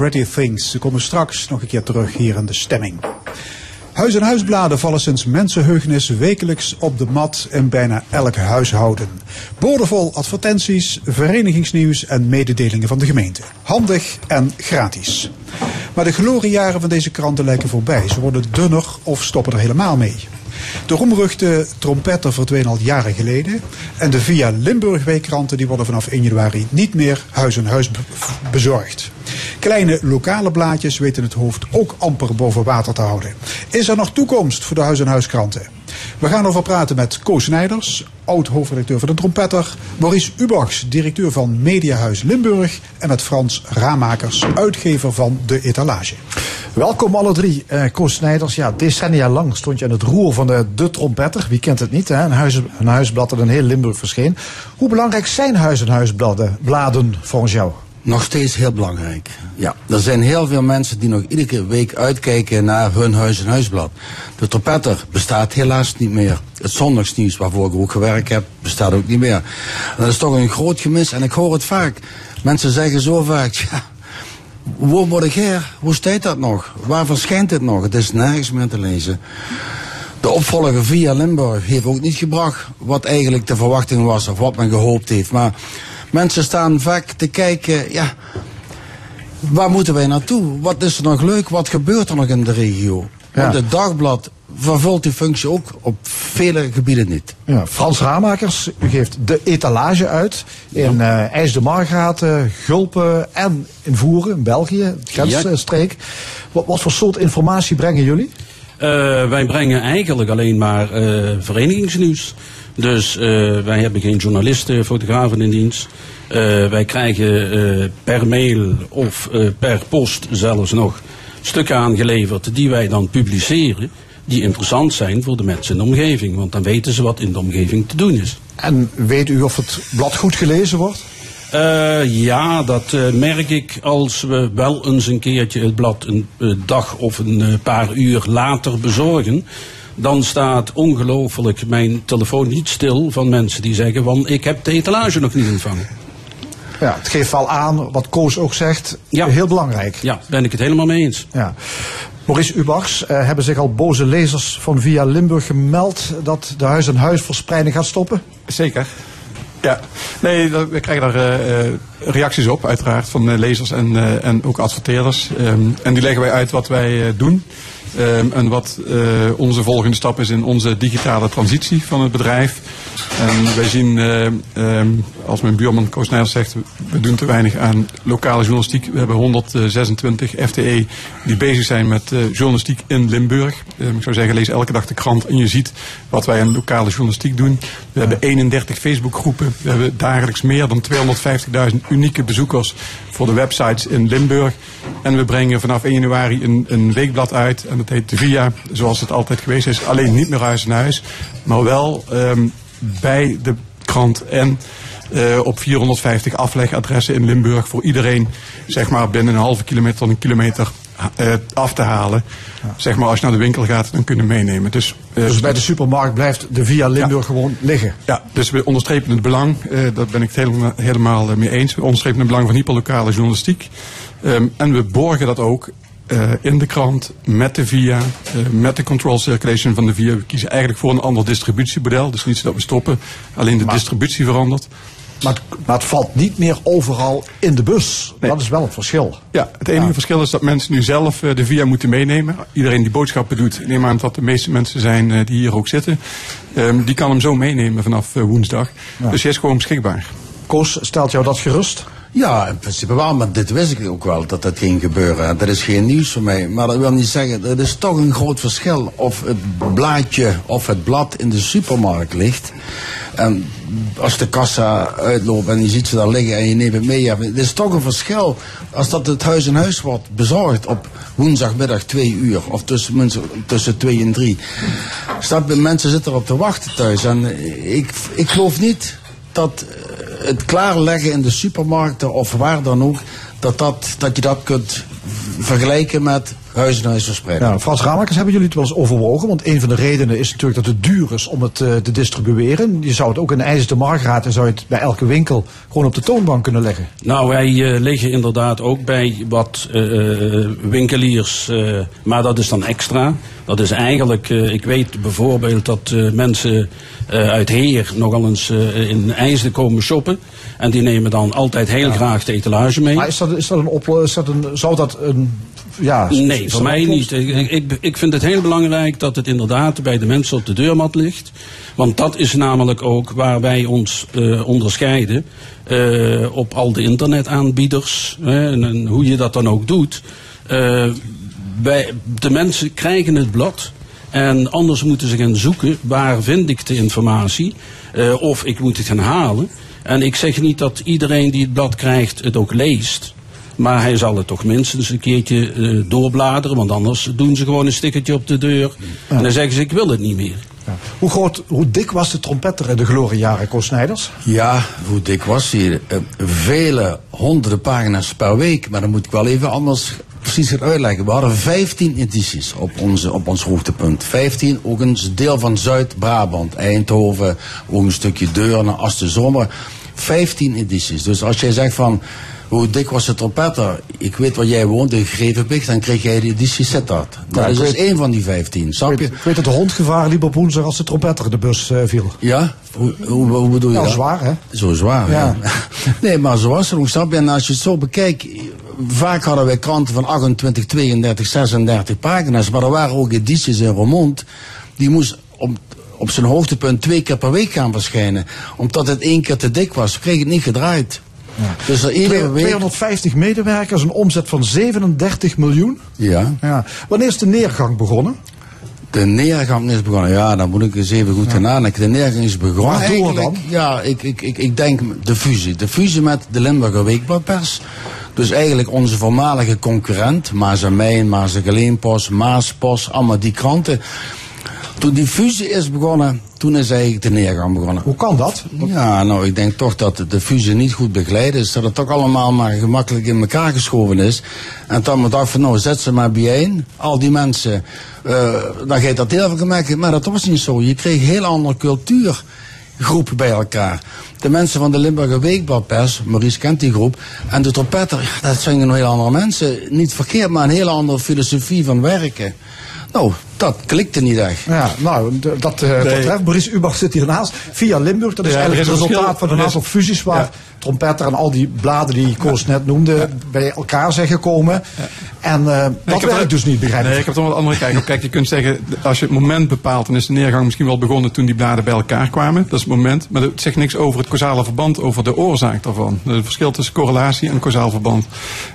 Pretty Things. Ze komen straks nog een keer terug hier in de stemming. Huis- en huisbladen vallen sinds mensenheugenis wekelijks op de mat in bijna elk huishouden. Boordevol advertenties, verenigingsnieuws en mededelingen van de gemeente. Handig en gratis. Maar de gloriejaren van deze kranten lijken voorbij. Ze worden dunner of stoppen er helemaal mee. De roemruchte trompetter verdween al jaren geleden. En de Via Limburg weekkranten die worden vanaf 1 januari niet meer huis aan huis be- bezorgd. Kleine lokale blaadjes weten het hoofd ook amper boven water te houden. Is er nog toekomst voor de huis aan huiskranten? We gaan over praten met Koos Snijders, oud-hoofdredacteur van de Trompetter. Maurice Ubachs, directeur van Mediahuis Limburg. En met Frans Ramakers, uitgever van De Etalage. Welkom alle drie. Eh Koos ja, decennia lang stond je aan het roer van de, de Trompetter. Wie kent het niet, hè? Een, huis, een huisblad dat in heel Limburg verscheen. Hoe belangrijk zijn huis- en huisbladen bladen volgens jou? Nog steeds heel belangrijk. Ja, er zijn heel veel mensen die nog iedere week uitkijken naar hun huis- en huisblad. De trompetter bestaat helaas niet meer. Het zondagsnieuws, waarvoor ik ook gewerkt heb, bestaat ook niet meer. En dat is toch een groot gemis en ik hoor het vaak. Mensen zeggen zo vaak, ja, waar word ik her? Hoe staat dat nog? Waar verschijnt het nog? Het is nergens meer te lezen. De opvolger via Limburg heeft ook niet gebracht wat eigenlijk de verwachting was of wat men gehoopt heeft. Maar mensen staan vaak te kijken, ja, waar moeten wij naartoe? Wat is er nog leuk? Wat gebeurt er nog in de regio? Want het dagblad vervult die functie ook op vele gebieden niet. Ja, Frans Ramakers, u geeft de etalage uit in eh IJs de Margraten, Gulpen en in Voeren, in België, grensstreek. Wat, wat voor soort informatie brengen jullie? Eh, wij brengen eigenlijk alleen maar eh, verenigingsnieuws. Dus eh, wij hebben geen journalisten, fotografen in dienst. Eh, wij krijgen eh, per mail of per post zelfs nog stukken aangeleverd die wij dan publiceren. Die interessant zijn voor de mensen in de omgeving. Want dan weten ze wat in de omgeving te doen is. En weet u of het blad goed gelezen wordt? Ja, dat merk ik als we wel eens een keertje het blad een dag of een paar uur later bezorgen. Dan staat ongelooflijk mijn telefoon niet stil van mensen die zeggen van ik heb de etalage nog niet ontvangen. Ja, het geeft wel aan wat Koos ook zegt. Ja. Heel belangrijk. Ja, ben ik het helemaal mee eens. Ja. Maurice Ubachs, eh, hebben zich al boze lezers van Via Limburg gemeld dat de huis-en-huis-verspreiding gaat stoppen? Zeker. Ja, nee, we krijgen daar eh, eh, reacties op, uiteraard, van eh, lezers en, eh, en ook adverteerders. Ehm, en die leggen wij uit wat wij eh, doen. Ehm, en wat eh, onze volgende stap is in onze digitale transitie van het bedrijf. En wij zien, eh, ehm, als mijn buurman Koos Nijers zegt, we doen te weinig aan lokale journalistiek. We hebben 126 FTE die bezig zijn met eh, journalistiek in Limburg. Ehm, ik zou zeggen, lees elke dag de krant en je ziet wat wij aan lokale journalistiek doen. We hebben 31 Facebookgroepen. We hebben dagelijks meer dan 250.000 unieke bezoekers voor de websites in Limburg. En we brengen vanaf 1 januari een, een weekblad uit. En dat heet de Via, zoals het altijd geweest is. Alleen niet meer huis en huis, maar wel ehm, bij de krant en eh, op 450 aflegadressen in Limburg voor iedereen, zeg maar binnen een halve kilometer tot een kilometer eh, af te halen. Zeg maar als je naar de winkel gaat, dan kun je hem meenemen. Dus, eh, Dus bij de supermarkt blijft de Via Limburg gewoon liggen. ja, dus we onderstrepen het belang, daar ben ik het helemaal, helemaal mee eens. We onderstrepen het belang van hyperlokale journalistiek. Ehm, en we borgen dat ook eh, in de krant, met de VIA, eh, met de control circulation van de VIA. We kiezen eigenlijk voor een ander distributiemodel. Dus niet zo dat we stoppen, alleen de distributie verandert. Maar het, maar het valt niet meer overal in de bus. Nee. Dat is wel het verschil. Ja, het enige verschil is dat mensen nu zelf eh, de VIA moeten meenemen. Iedereen die boodschappen doet, neem aan dat de meeste mensen zijn die hier ook zitten. Ehm, die kan hem zo meenemen vanaf woensdag. Dus hij is gewoon beschikbaar. Koos, stelt jou dat gerust? Ja, in principe wel, maar dit wist ik ook wel dat dat ging gebeuren. Dat is geen nieuws voor mij. Maar dat wil niet zeggen, er is toch een groot verschil of het blaadje of het blad in de supermarkt ligt. En als de kassa uitloopt en je ziet ze daar liggen en je neemt het mee. Het is toch een verschil als dat het huis in huis wordt bezorgd op woensdagmiddag twee uur of tussen, tussen twee en drie. Je, mensen zitten erop te wachten thuis. En ik, ik geloof niet dat het klaarleggen in de supermarkten of waar dan ook, dat, dat, dat je dat kunt vergelijken met huis en huis verspreiden. Ja, Frans Ramakers, hebben jullie het wel eens overwogen? Want een van de redenen is natuurlijk dat het duur is om het eh, te distribueren. Je zou het ook in de IJzer de Margraat en zou je het bij elke winkel gewoon op de toonbank kunnen leggen. Nou, wij eh, liggen inderdaad ook bij wat eh, winkeliers, eh, maar dat is dan extra. Dat is eigenlijk, eh, ik weet bijvoorbeeld dat eh, mensen uit Heer nogal eens eh, in IJsden komen shoppen. En die nemen dan altijd heel graag de etalage mee. Maar is dat, is dat een oplo- is dat een, zou dat een, ja... Nee, voor mij niet. Ik, ik, ik vind het heel belangrijk dat het inderdaad bij de mensen op de deurmat ligt. Want dat is namelijk ook waar wij ons eh, onderscheiden eh, op al de internetaanbieders. Hè, en, en hoe je dat dan ook doet. Eh, wij, de mensen krijgen het blad. En anders moeten ze gaan zoeken waar vind ik de informatie. eh, of ik moet het gaan halen. En ik zeg niet dat iedereen die het blad krijgt het ook leest. Maar hij zal het toch minstens een keertje eh, doorbladeren. Want anders doen ze gewoon een stickertje op de deur. En dan zeggen ze ik wil het niet meer. Ja. Hoe groot, hoe dik was de trompetter in de gloriejaren, Koos Snijders? Ja, hoe dik was die? Eh, vele honderden pagina's per week. Maar dan moet ik wel even anders precies gaan uitleggen. We hadden 15 edities op, onze, op ons hoogtepunt. 15, ook een deel van Zuid-Brabant, Eindhoven, ook een stukje Deurne, de zomer. 15 edities. Dus als jij zegt van, hoe dik was de trompetter? Ik weet waar jij woont, in Grevenbeek, dan kreeg jij de editie Sittard. Dat Ja, ik is dus één van die 15, Ik snap weet, je? ik weet dat de hond gevaar liep op woensdag als de trompetter de bus eh, viel. Ja? Hoe, hoe, hoe bedoel je Nou, dat? zwaar, hè? Zo zwaar, ja. Ja. [laughs] nee, maar zo was het ook, snap je? En als je het zo bekijkt, vaak hadden wij kranten van 28, 32, 36 pagina's, maar er waren ook edities in Roermond, die moest op, op zijn hoogtepunt twee keer per week gaan verschijnen. Omdat het één keer te dik was, kreeg het niet gedraaid. Dus er iedere week... 250 medewerkers, een omzet van 37 miljoen. Ja, Ja. Wanneer is de neergang begonnen? de neergang is begonnen. Ja, dan moet ik eens even goed gaan nadenken. De neergang is begonnen. Eigenlijk- dan? Ja, ik, ik, ik, ik denk de fusie. De fusie met de Limburger Weekbladpers. Dus eigenlijk onze voormalige concurrent, Maas en Mijn, Maas en Geleenpost, Maaspost, allemaal die kranten. Toen die fusie is begonnen, toen is eigenlijk de neergang begonnen. Hoe kan dat? Ja, nou, ik denk toch dat de fusie niet goed begeleid is. Dat het toch allemaal maar gemakkelijk in elkaar geschoven is. En dan me dacht van, nou, zet ze maar bijeen. Al die mensen, eh dan gaat dat heel veel gemakkelijk. Maar dat was niet zo. Je kreeg een heel andere cultuurgroepen bij elkaar. De mensen van de Limburger Weekbladpers, Maurice kent die groep, en de trompetter, dat zijn een heel andere mensen. Niet verkeerd, maar een hele andere filosofie van werken. Nou, dat klikte niet echt. Ja, nou, dat, eh dat treft. Maurice Ubach zit hiernaast. Via Limburg, dat is Ja, eigenlijk is het resultaat verschil. van een aantal fusies waar Ja. trompetter en al die bladen die Koos net noemde bij elkaar zijn gekomen. En eh, dat ik werkt wel- dus niet, begrijp Nee, ik. ik heb toch wel een andere kijk op. Kijk, je kunt zeggen, als je het moment bepaalt, dan is de neergang misschien wel begonnen toen die bladen bij elkaar kwamen. Dat is het moment. Maar dat zegt niks over het causale verband, over de oorzaak daarvan. Een verschil tussen correlatie en causaal verband.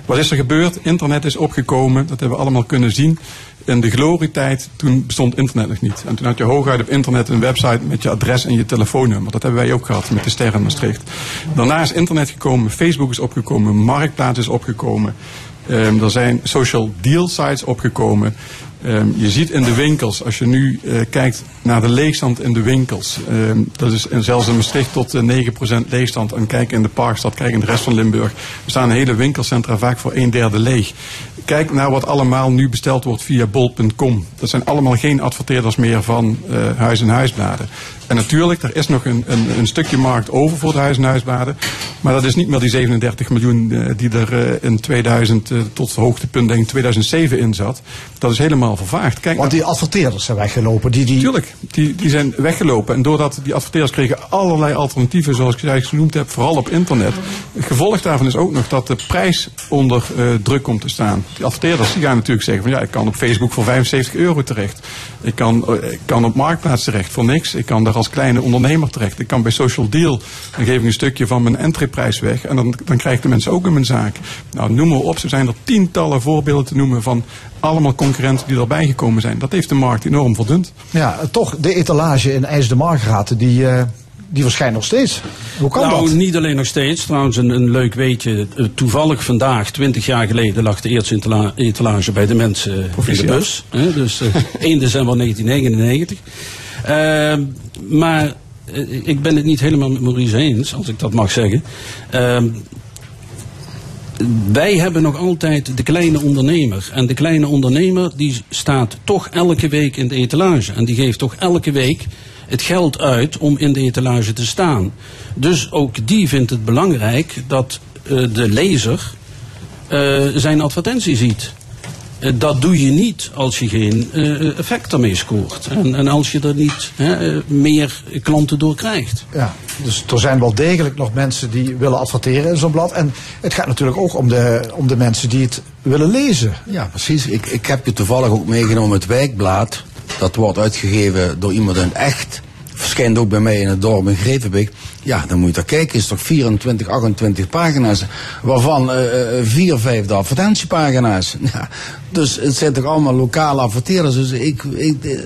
Wat is er gebeurd? Internet is opgekomen. Dat hebben we allemaal kunnen zien. In de glorietijd, toen bestond internet nog niet. En toen had je hooguit op internet een website met je adres en je telefoonnummer. Dat hebben wij ook gehad met de Ster in Maastricht. Daarna is internet gekomen, Facebook is opgekomen, Marktplaats is opgekomen. Ehm, er zijn social deal sites opgekomen. Ehm, je ziet in de winkels, als je nu eh, kijkt naar de leegstand in de winkels. ehm, dat is in, zelfs in Maastricht tot eh, 9% leegstand. En kijk in de Parkstad, kijk in de rest van Limburg. Er staan hele winkelcentra vaak voor een derde leeg. Kijk naar wat allemaal nu besteld wordt via bol.com. Dat zijn allemaal geen adverteerders meer van eh, huis- en huisbladen. En natuurlijk, er is nog een, een, een stukje markt over voor de huis- en huisbladen. Maar dat is niet meer die 37 miljoen eh, die er eh, in 2000 eh, tot het hoogtepunt denk ik 2007 in zat. Dat is helemaal vervaagd. Kijk Want die adverteerders zijn weggelopen. Die, die... Tuurlijk, die, die zijn weggelopen. En doordat die adverteerders kregen allerlei alternatieven, zoals ik eigenlijk genoemd heb, vooral op internet. Het gevolg daarvan is ook nog dat de prijs onder druk komt te staan. Die adverteerders die gaan natuurlijk zeggen van ja, ik kan op Facebook voor 75 euro terecht. Ik kan, ik kan op Marktplaats terecht voor niks. Ik kan daar als kleine ondernemer terecht. Ik kan bij Social Deal, dan geef ik een stukje van mijn entryprijs weg. En dan, dan krijgen de mensen ook in mijn zaak. Nou, noem maar op. Zo zijn er tientallen voorbeelden te noemen van allemaal concurrenten die erbij gekomen zijn. Dat heeft de markt enorm verdund. Ja, toch, de etalage in IJs de Margraten, die, eh, die verschijnt nog steeds. Hoe kan nou, dat? niet alleen nog steeds. Trouwens, een, een leuk weetje. Eh, Toevallig vandaag, 20 jaar geleden, lag de eerste etala- etalage bij de mensen in de Proficiat. bus. Hè, dus eh, [laughs] 1 december [laughs] 1999. Ehm, maar eh, ik ben het niet helemaal met Maurice eens, als ik dat mag zeggen. Ehm, wij hebben nog altijd de kleine ondernemer. En de kleine ondernemer die staat toch elke week in de etalage. En die geeft toch elke week het geld uit om in de etalage te staan. Dus ook die vindt het belangrijk dat eh, de lezer eh, zijn advertentie ziet. Eh, dat doe je niet als je geen eh, effect ermee scoort. En, en als je er niet hè, eh, meer klanten door krijgt. Ja, dus er zijn wel degelijk nog mensen die willen adverteren in zo'n blad. En het gaat natuurlijk ook om de, om de mensen die het willen lezen. Ja, precies. Ik, ik heb je toevallig ook meegenomen het wijkblad. Dat wordt uitgegeven door iemand in het echt. Verschijnt ook bij mij in het dorp in Grevenbeek. Ja, dan moet je daar kijken. is toch 24, 28 pagina's. Waarvan vier, vijf de advertentiepagina's. Ja, dus het zijn toch allemaal lokale adverteerders. Dus ik, ik, eh,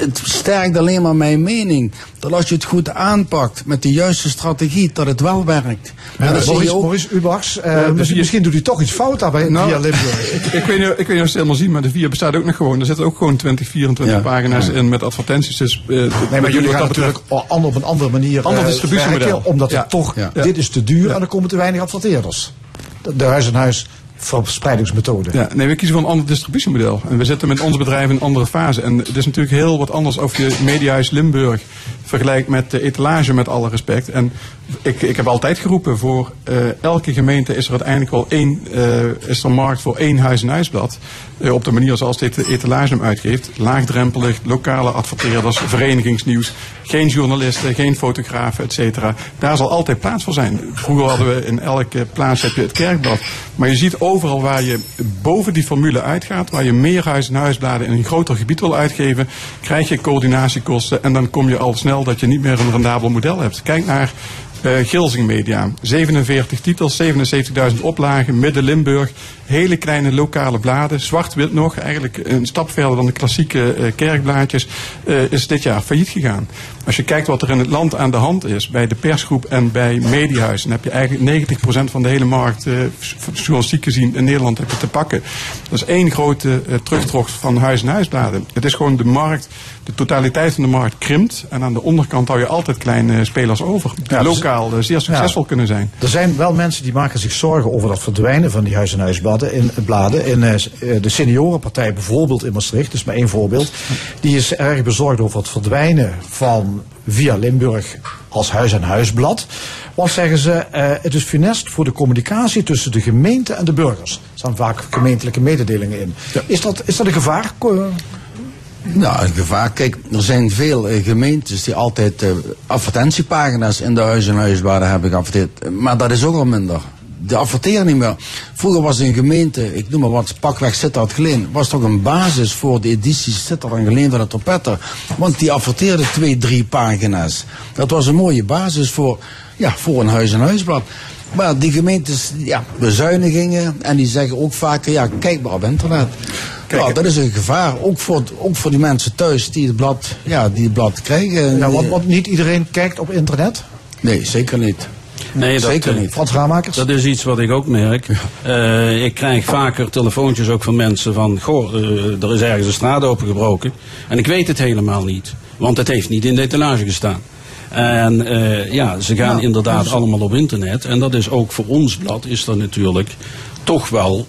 het sterkt alleen maar mijn mening. Dat als je het goed aanpakt met de juiste strategie, dat het wel werkt. En Ja, je Maurice, ook- Maurice Ubachs, eh, Ja, dus misschien, je- misschien doet hij toch iets fout daar bij Nou, via Limburg. [laughs] ik, ik, weet niet, ik weet niet of je het helemaal zien, maar de vier bestaat ook nog gewoon. Er zitten ook gewoon 20, 24 Ja. pagina's in met advertenties. Dus, eh, Nee, maar jullie gaan dat natuurlijk op een andere manier Ander eh, distributiemodel. werken, omdat Ja. het toch, Ja. dit is te duur en er komen te weinig adverteerders. De, de huis-en-huis verspreidingsmethode. Ja, nee, we kiezen voor een ander distributiemodel. En we zitten met onze bedrijven in een andere fase. En het is natuurlijk heel wat anders of je Mediahuis Limburg vergelijkt met de etalage, met alle respect. En ik, ik heb altijd geroepen, voor eh, elke gemeente is er uiteindelijk wel één, eh, is er markt voor één huis- en huisblad. Eh, op de manier zoals dit de etalage hem uitgeeft. Laagdrempelig, lokale adverteerders, verenigingsnieuws. Geen journalisten, geen fotografen, et cetera. Daar zal altijd plaats voor zijn. Vroeger hadden we in elke plaats heb je het kerkblad. Maar je ziet overal waar je boven die formule uitgaat, waar je meer huis- en huisbladen in een groter gebied wil uitgeven, krijg je coördinatiekosten en dan kom je al snel dat je niet meer een rendabel model hebt. Kijk naar Gilsing Media. 47 titels, 77.000 oplagen, Midden-Limburg. Hele kleine lokale bladen, zwart-wit nog. Eigenlijk een stap verder dan de klassieke eh, kerkblaadjes. eh, is dit jaar failliet gegaan. Als je kijkt wat er in het land aan de hand is, bij de persgroep en bij Mediahuis, dan heb je eigenlijk 90% van de hele markt, eh, journalistiek gezien, in Nederland heb je te pakken. Dat is één grote eh, terugtocht van huis- en huisbladen. Het is gewoon de markt, de totaliteit van de markt krimpt. En aan de onderkant hou je altijd kleine spelers over. Die Ja, dus- lokaal eh, zeer succesvol kunnen zijn. Er zijn wel mensen die maken zich zorgen over dat verdwijnen van die huis- en huisbladen. In, bladen. in eh, eh, de seniorenpartij bijvoorbeeld in Maastricht, dat is maar één voorbeeld. Die is erg bezorgd over het verdwijnen van Via Limburg als huis- en huisblad. Want zeggen ze, eh, het is funest voor de communicatie tussen de gemeente en de burgers. Er staan vaak gemeentelijke mededelingen in. Is, dat, is dat een gevaar? Nou, een gevaar. Kijk, er zijn veel eh, gemeentes die altijd eh, advertentiepagina's in de huis- en huisbladen hebben geadverteerd. Maar dat is ook al minder. Die adverteren niet meer. Vroeger was een gemeente, ik noem maar wat, pakweg Sittard Geleen, was toch een basis voor de edities Sittard en Geleen van de Trompetter. Want die adverteerde twee, drie pagina's. Dat was een mooie basis voor, ja, voor een huis- en huisblad. Maar die gemeentes, ja, bezuinigingen. En die zeggen ook vaker, ja, kijk maar op internet. ja, dat is een gevaar. Ook voor, ook voor die mensen thuis die het blad, ja, die het blad krijgen. Want, want niet iedereen kijkt op internet. Nee, zeker niet. Nee, zeker eh, niet. Frans Ramakers? Dat is iets wat ik ook merk. Eh, ik krijg vaker telefoontjes ook van mensen van... Goh, eh, er is ergens een straat opengebroken. En ik weet het helemaal niet. Want het heeft niet in de etalage gestaan. En ja, ze gaan inderdaad allemaal op internet. En dat is ook voor ons blad is dat natuurlijk toch wel...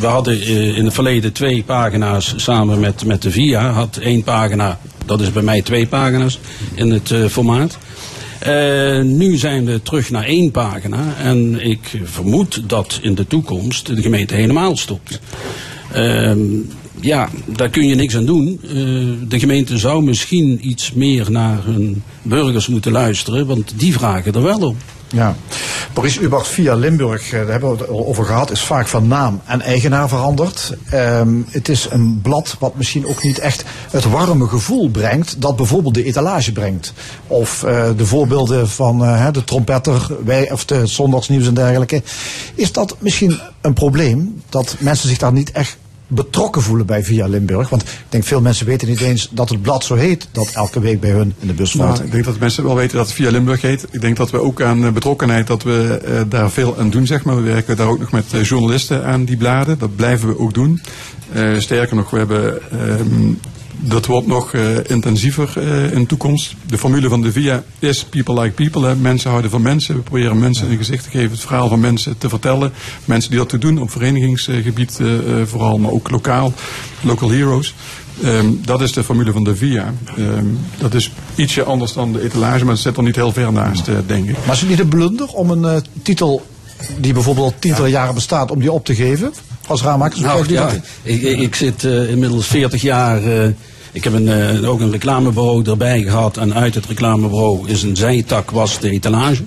we hadden in het verleden twee pagina's samen met, met de VIA. Had één pagina, dat is bij mij twee pagina's in het formaat. Eh, nu zijn we terug naar één pagina en ik vermoed dat in de toekomst de gemeente helemaal stopt. Ehm, ja, daar kun je niks aan doen. Eh, de gemeente zou misschien iets meer naar hun burgers moeten luisteren, want die vragen er wel om. Ja. Maurice Ubach via Limburg, eh, daar hebben we het al over gehad, is vaak van naam en eigenaar veranderd. Ehm, het is een blad wat misschien ook niet echt het warme gevoel brengt dat bijvoorbeeld de etalage brengt. Of eh, de voorbeelden van eh, de trompetter, wij, of de zondagsnieuws en dergelijke. Is dat misschien een probleem dat mensen zich daar niet echt betrokken voelen bij Via Limburg? Want ik denk veel mensen weten niet eens dat het blad zo heet dat elke week bij hun in de bus valt. Nou, ik denk dat mensen wel weten dat het via Limburg heet. Ik denk dat we ook aan eh, betrokkenheid dat we eh, daar veel aan doen, zeg maar. We werken daar ook nog met eh, journalisten aan die bladen. Dat blijven we ook doen. Sterker nog, we hebben, ehm, dat wordt nog eh, intensiever eh, in de toekomst. De formule van de VIA is people like people. Hè. Mensen houden van mensen. We proberen mensen een gezicht te geven, het verhaal van mensen te vertellen. Mensen die dat te doen op verenigingsgebied eh, vooral, maar ook lokaal. Local heroes. Ehm, dat is de formule van de VIA. Ehm, dat is ietsje anders dan de etalage, maar het zit er niet heel ver naast, denk ik. Maar is het niet een blunder om een titel die bijvoorbeeld al tientallen jaren bestaat, om die op te geven? Als Raamakers, hoe Nou, ja, ik, ik, ik zit eh, inmiddels 40 jaar. eh, ik heb een, eh, ook een reclamebureau erbij gehad. En uit het reclamebureau is een zijtak was de etalage.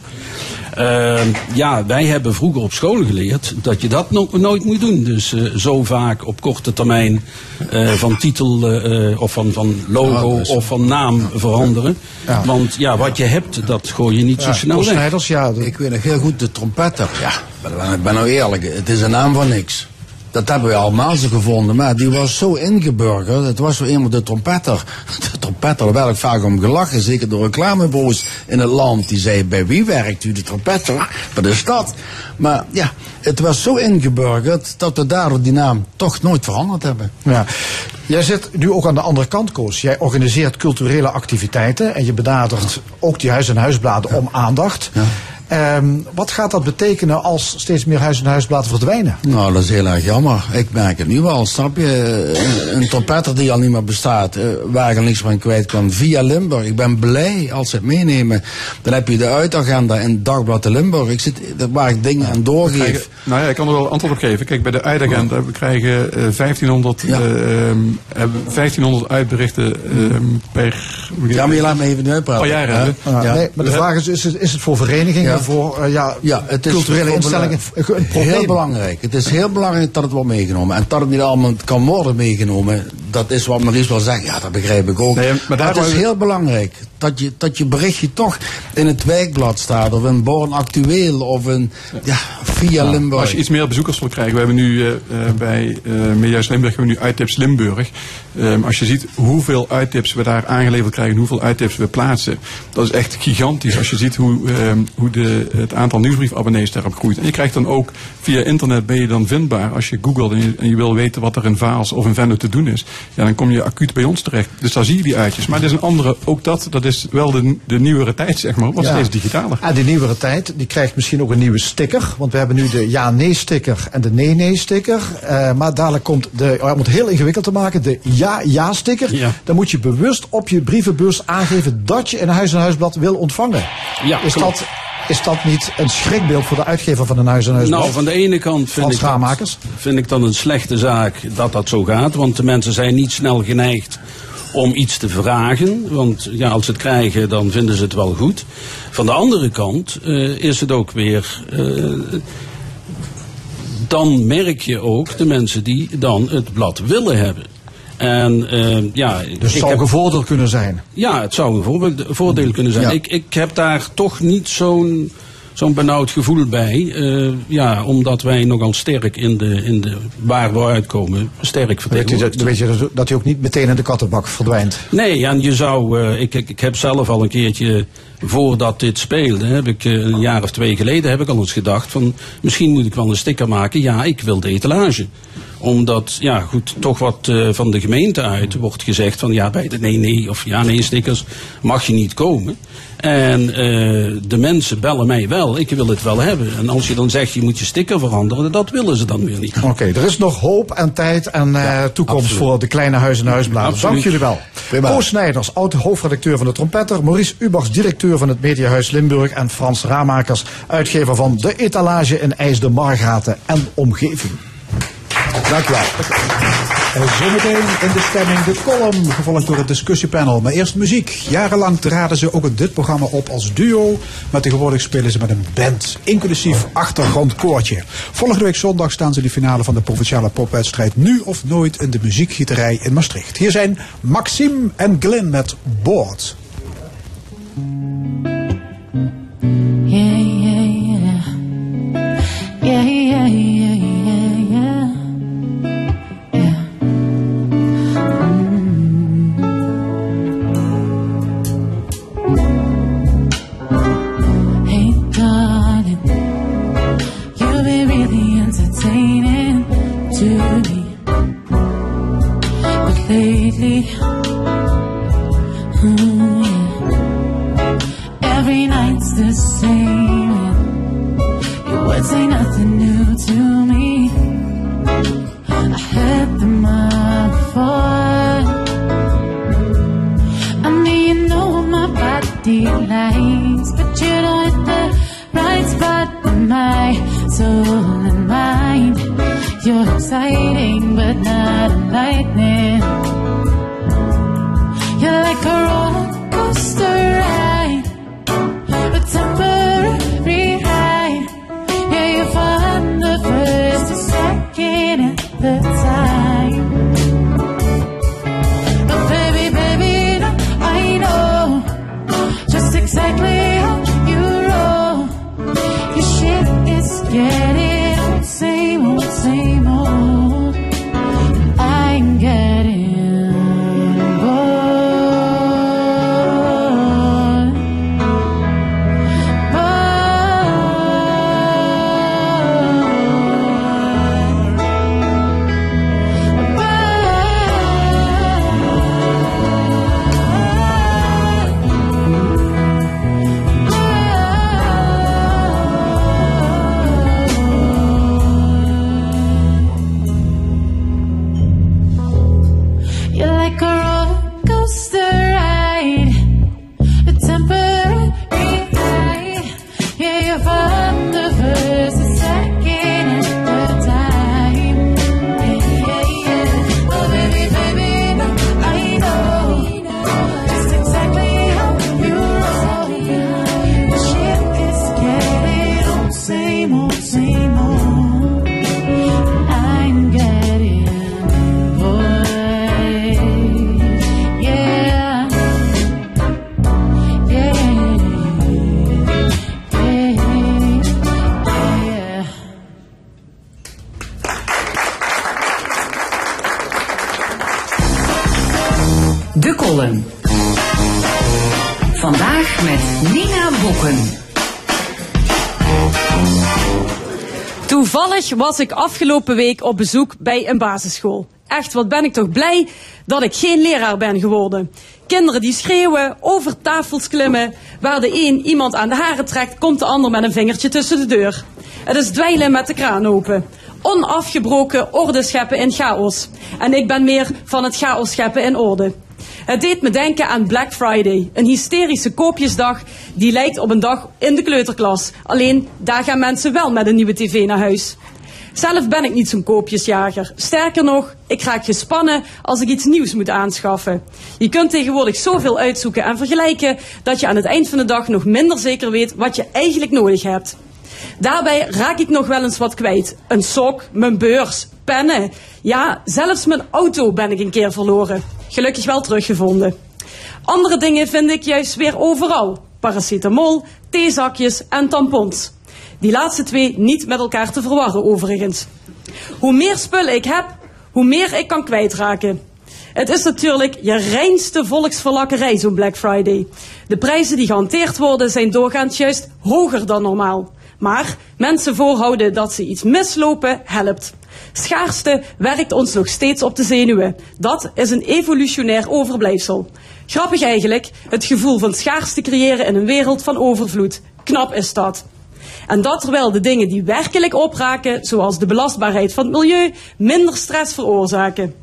Ehm, ja, wij hebben vroeger op school geleerd dat je dat no- nooit moet doen. Dus eh, zo vaak op korte termijn eh, van titel eh, eh, of van, van logo of van naam veranderen. Want ja, wat je hebt, dat gooi je niet zo snel weg. ja. Ik weet nog heel goed, de trompetter. Ja, maar ik ben nou eerlijk, het is een naam van niks. Dat hebben we allemaal zo gevonden, maar die was zo ingeburgerd. Het was zo eenmaal de trompetter. [laughs] De trompetter, daar werd ik vaak om gelachen, zeker door reclamebureaus in het land. Die zei, bij wie werkt u, de trompetter? [laughs] Bij de stad. Maar ja, het was zo ingeburgerd dat we daardoor die naam toch nooit veranderd hebben. Ja. Jij zit nu ook aan de andere kant, Koos. Jij organiseert culturele activiteiten en je benadert ook die huis- en huisbladen om aandacht. Ehm, wat gaat dat betekenen als steeds meer huis- en huisbladen verdwijnen? Nou, dat is heel erg jammer. Ik merk het nu wel, snap je? Een, een trompetter die al niet meer bestaat, eh, waar je niks van kwijt kan, via Limburg. Ik ben blij als ze het meenemen. Dan heb je de uitagenda in Dagblad de Limburg. Ik zit, waar ik dingen aan doorgeef. krijgen- nou ja, ik kan er wel antwoord op geven. Kijk, bij de uitagenda, we krijgen eh, 1500, Ja. eh, ehm, hebben 1500 uitberichten ehm, per... Ja, maar je laat me even nu uitpraten. Per jaar hè? hebben. Ja, Ja. nee, maar de vraag is, is het, is het voor verenigingen, Ja. Voor eh, ja, Ja, het is culturele voor instellingen een probleem? Heel belangrijk. Het is heel belangrijk dat het wordt meegenomen. En dat het niet allemaal kan worden meegenomen, dat is wat Maurice wil zeggen. Ja, dat begrijp ik ook. Nee, maar maar het is heel belangrijk dat je, dat je berichtje toch in het wijkblad staat. Of in Born Actueel. Of in, ja, via Limburg. Als je iets meer bezoekers wil krijgen. We hebben nu eh, eh, bij eh Media's Limburg hebben we nu iTips Limburg. Ehm, als je ziet hoeveel iTips we daar aangeleverd krijgen, hoeveel iTips we plaatsen. Dat is echt gigantisch. Als je ziet hoe, ehm, hoe de, het aantal nieuwsbriefabonnees daarop groeit. En je krijgt dan ook via internet ben je dan vindbaar. Als je googelt en je, en je wil weten wat er in Vaals of in Venlo te doen is. Ja, dan kom je acuut bij ons terecht. Dus daar zie je die uitjes. Maar er is een andere, ook dat, dat is wel de, de nieuwere tijd zeg maar. Wat Ja. steeds digitaler. En die nieuwere tijd, die krijgt misschien ook een nieuwe sticker. Want we hebben nu de ja-nee-sticker en de nee-nee-sticker. Eh, maar dadelijk komt de, oh, om het heel ingewikkeld te maken, de ja-ja-sticker. Ja. Dan moet je bewust op je brievenbus aangeven dat je een huis-en-huisblad wil ontvangen. Ja, is, klopt. dat, is dat niet een schrikbeeld voor de uitgever van een huis-en-huisblad? Nou, van de ene kant vind ik, dat, vind ik dat een slechte zaak dat dat zo gaat. Want de mensen zijn niet snel geneigd om iets te vragen. Want ja, als ze het krijgen, dan vinden ze het wel goed. Van de andere kant eh, is het ook weer... eh, dan merk je ook de mensen die dan het blad willen hebben. En eh, ja, Dus het zou heb- een voordeel kunnen zijn. ja, het zou een voordeel kunnen zijn. Ja. Ik, ik heb daar toch niet zo'n zo'n benauwd gevoel bij. Eh, ja, omdat wij nogal sterk in de, in de waar we uitkomen, sterk vertegenwoordigd weet je dat- dat hij ook niet meteen in de kattenbak verdwijnt. Nee, en je zou, eh, ik, ik, ik heb zelf al een keertje, voordat dit speelde, heb ik eh, een jaar of twee geleden, heb ik al eens gedacht van, misschien moet ik wel een sticker maken, ja, ik wil de etalage. Omdat, ja goed, toch wat van de gemeente uit wordt gezegd van, ja, bij de nee-nee of ja-nee stickers mag je niet komen. En eh, de mensen bellen mij wel, ik wil het wel hebben. En als je dan zegt, je moet je sticker veranderen, dat willen ze dan weer niet. Oké, er is nog hoop en tijd en eh, toekomst absoluut. voor de kleine huis- en huisbladen. Dank jullie wel. Koos Snijders, oud-hoofdredacteur van de Trompetter. Maurice Ubachs, directeur van het Mediahuis Limburg. En Frans Ramakers, uitgever van De Etalage in IJs de Margaten en omgeving. Dank u wel. Eh, Zometeen in de stemming de column, gevolgd door het discussiepanel. Maar eerst muziek. Jarenlang traden ze ook in dit programma op als duo. Maar tegenwoordig spelen ze met een band, inclusief achtergrondkoortje. Volgende week zondag staan ze in de finale van de provinciale popwedstrijd Nu of Nooit in de muziekgieterij in Maastricht. Hier zijn Maxime en Glenn met Boord. Yeah, yeah. Yeah, yeah, yeah, yeah, mm, yeah. Every night's the same. Your words ain't nothing new to me. I heard them all before. I mean, you know what my body likes, but you don't hit the right spot in my soul and mind. You're exciting, but not enlightening. You're was ik afgelopen week op bezoek bij een basisschool. Echt, wat ben ik toch blij dat ik geen leraar ben geworden. Kinderen die schreeuwen, over tafels klimmen. Waar de een iemand aan de haren trekt, komt de ander met een vingertje tussen de deur. Het is dweilen met de kraan open. Onafgebroken orde scheppen in chaos. En ik ben meer van het chaos scheppen in orde. Het deed me denken aan Black Friday, een hysterische koopjesdag die lijkt op een dag in de kleuterklas. Alleen daar gaan mensen wel met een nieuwe tv naar huis. Zelf ben ik niet zo'n koopjesjager. Sterker nog, ik raak gespannen als ik iets nieuws moet aanschaffen. Je kunt tegenwoordig zoveel uitzoeken en vergelijken dat je aan het eind van de dag nog minder zeker weet wat je eigenlijk nodig hebt. Daarbij raak ik nog wel eens wat kwijt. Een sok, mijn beurs, pennen. Ja, zelfs mijn auto ben ik een keer verloren. Gelukkig wel teruggevonden. Andere dingen vind ik juist weer overal. Paracetamol, theezakjes en tampons. Die laatste twee niet met elkaar te verwarren overigens. Hoe meer spullen ik heb, hoe meer ik kan kwijtraken. Het is natuurlijk je reinste volksverlakkerij, zo'n Black Friday. De prijzen die gehanteerd worden zijn doorgaans juist hoger dan normaal. Maar mensen voorhouden dat ze iets mislopen helpt. Schaarste werkt ons nog steeds op de zenuwen. Dat is een evolutionair overblijfsel. Grappig eigenlijk, het gevoel van schaarste creëren in een wereld van overvloed. Knap is dat. En dat terwijl de dingen die werkelijk opraken, zoals de belastbaarheid van het milieu, minder stress veroorzaken.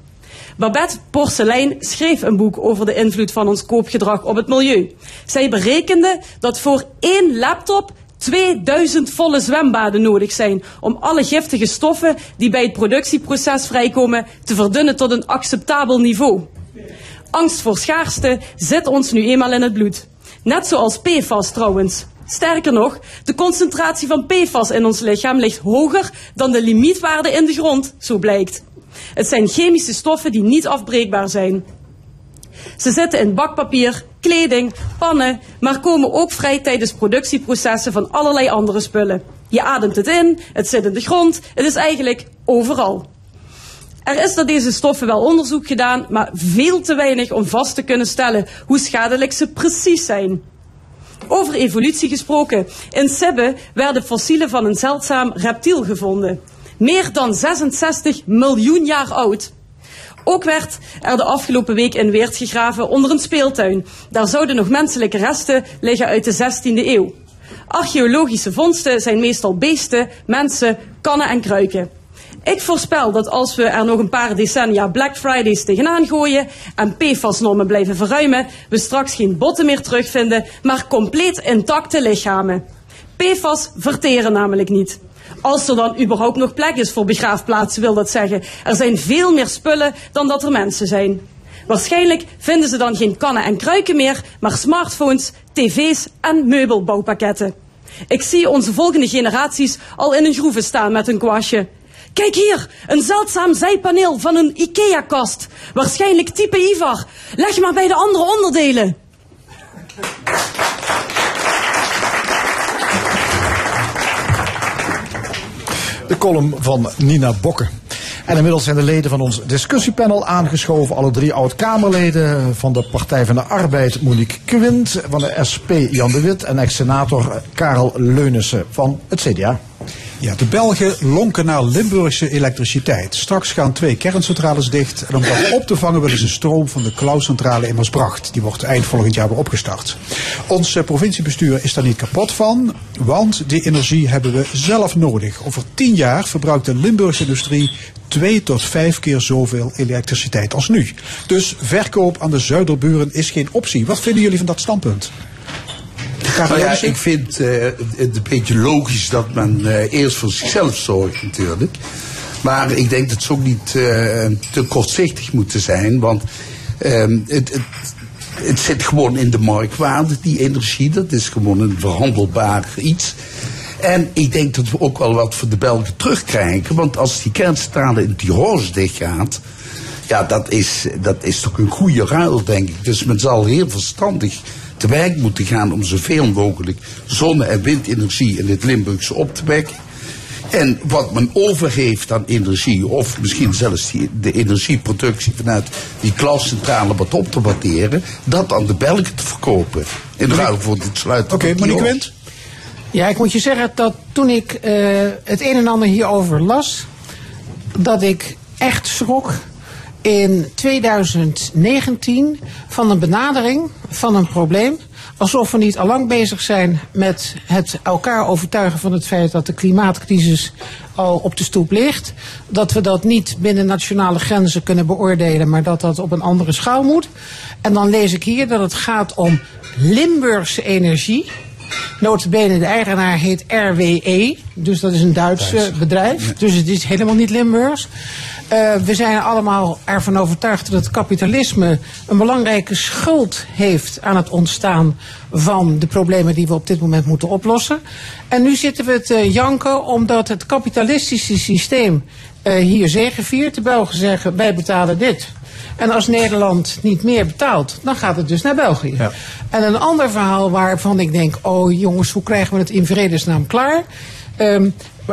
Babette Porcelein schreef een boek over de invloed van ons koopgedrag op het milieu. Zij berekende dat voor één laptop 2000 volle zwembaden nodig zijn om alle giftige stoffen die bij het productieproces vrijkomen te verdunnen tot een acceptabel niveau. Angst voor schaarste zit ons nu eenmaal in het bloed. Net zoals PFAS trouwens. Sterker nog, de concentratie van PFAS in ons lichaam ligt hoger dan de limietwaarde in de grond, zo blijkt. Het zijn chemische stoffen die niet afbreekbaar zijn. Ze zitten in bakpapier, kleding, pannen, maar komen ook vrij tijdens productieprocessen van allerlei andere spullen. Je ademt het in, het zit in de grond, het is eigenlijk overal. Er is naar deze stoffen wel onderzoek gedaan, maar veel te weinig om vast te kunnen stellen hoe schadelijk ze precies zijn. Over evolutie gesproken. In Sibbe werden fossielen van een zeldzaam reptiel gevonden. Meer dan 66 miljoen jaar oud. Ook werd er de afgelopen week in Weert gegraven onder een speeltuin. Daar zouden nog menselijke resten liggen uit de 16e eeuw. Archeologische vondsten zijn meestal beesten, mensen, kannen en kruiken. Ik voorspel dat als we er nog een paar decennia Black Fridays tegenaan gooien en PFAS-normen blijven verruimen, we straks geen botten meer terugvinden, maar compleet intacte lichamen. PFAS verteren namelijk niet. Als er dan überhaupt nog plek is voor begraafplaatsen, wil dat zeggen. Er zijn veel meer spullen dan dat er mensen zijn. Waarschijnlijk vinden ze dan geen kannen en kruiken meer, maar smartphones, tv's en meubelbouwpakketten. Ik zie onze volgende generaties al in een groeve staan met hun kwastje. Kijk hier, een zeldzaam zijpaneel van een IKEA-kast. Waarschijnlijk type Ivar. Leg maar bij de andere onderdelen. De column van Nina Bokke. En inmiddels zijn de leden van ons discussiepanel aangeschoven. Alle drie oud-Kamerleden van de Partij van de Arbeid, Monique Quint. Van de SP, Jan de Wit. En ex-senator Karel Leunissen van het CDA. Ja, de Belgen lonken naar Limburgse elektriciteit. Straks gaan twee kerncentrales dicht. En om dat op te vangen willen ze stroom van de Klauwcentrale in Maasbracht. Die wordt eind volgend jaar weer opgestart. Ons eh, provinciebestuur is daar niet kapot van. Want die energie hebben we zelf nodig. Over tien jaar verbruikt de Limburgse industrie twee tot vijf keer zoveel elektriciteit als nu. Dus verkoop aan de zuiderburen is geen optie. Wat vinden jullie van dat standpunt? Nou ja, ik vind eh, het een beetje logisch dat men eh, eerst voor zichzelf zorgt natuurlijk. Maar ik denk dat ze ook niet eh, te kortzichtig moeten zijn. Want ehm, het, het, het zit gewoon in de marktwaarde, die energie. Dat is gewoon een verhandelbaar iets. En ik denk dat we ook wel wat voor de Belgen terugkrijgen. Want als die kerncentrale in Tiroos dichtgaat. Ja, dat is, dat is toch een goede ruil, denk ik. Dus men zal heel verstandig te werk moeten gaan om zoveel mogelijk zonne- en windenergie in het Limburgse op te wekken. En wat men over heeft aan energie, of misschien zelfs die, de energieproductie vanuit die klascentrale wat op te waarderen, dat aan de Belgen te verkopen. In ruil voor dit sluiten. Oké, Monique Wendt? Ja, ik moet je zeggen dat toen ik eh, het een en ander hierover las, dat ik echt schrok in 2019 van een benadering van een probleem. Alsof we niet allang bezig zijn met het elkaar overtuigen van het feit dat de klimaatcrisis al op de stoep ligt. Dat we dat niet binnen nationale grenzen kunnen beoordelen, maar dat dat op een andere schaal moet. En dan lees ik hier dat het gaat om Limburgse energie. Notabene, de eigenaar heet RWE, dus dat is een Duits eh, bedrijf. Dus het is helemaal niet Limburgs. Eh, we zijn allemaal ervan overtuigd dat het kapitalisme een belangrijke schuld heeft aan het ontstaan van de problemen die we op dit moment moeten oplossen. En nu zitten we te janken omdat het kapitalistische systeem eh, hier zegeviert. De Belgen zeggen wij betalen dit. En als Nederland niet meer betaalt, dan gaat het dus naar België. En een ander verhaal waarvan ik denk, oh jongens, hoe krijgen we het in vredesnaam klaar? Ehm,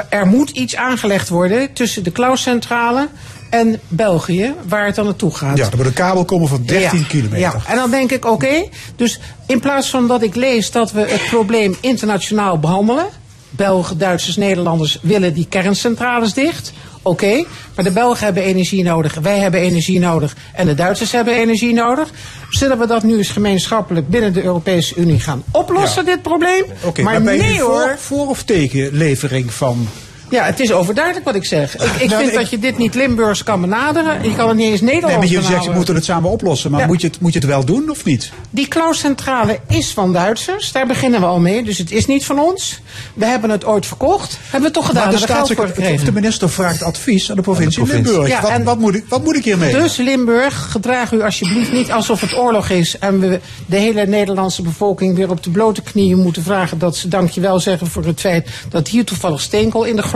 er moet iets aangelegd worden tussen de Klauscentrale en België, waar het dan naartoe gaat. Ja, er moet een kabel komen van 13 Ja, kilometer. Ja, en dan denk ik, oké, dus in plaats van dat ik lees dat we het probleem internationaal behandelen, Belgen, Duitsers, Nederlanders willen die kerncentrales dicht. Oké, maar de Belgen hebben energie nodig, wij hebben energie nodig en de Duitsers hebben energie nodig. Zullen we dat nu eens gemeenschappelijk binnen de Europese Unie gaan oplossen, dit probleem? Oké, maar nee voor, hoor. voor of tegen levering van... Ja, het is overduidelijk wat ik zeg. Ik, ik [laughs] Nou, vind ik- dat je dit niet Limburgs kan benaderen. Je kan het niet eens Nee, Nederlands maar je zegt, we moeten het samen oplossen. Maar Ja. moet, je het, moet je het wel doen of niet? Die Klauscentrale is van Duitsers. Daar beginnen we al mee. Dus het is niet van ons. We hebben het ooit verkocht. Hebben we toch gedaan. maar de, staatssecretaris de minister vraagt advies aan de provincie, Aan de provincie. Limburg. Ja, wat, en- wat, moet ik, wat moet ik hiermee? Dus Limburg, gedraag u alsjeblieft niet alsof het oorlog is en we de hele Nederlandse bevolking weer op de blote knieën moeten vragen dat ze dankjewel zeggen voor het feit dat hier toevallig steenkool in de grond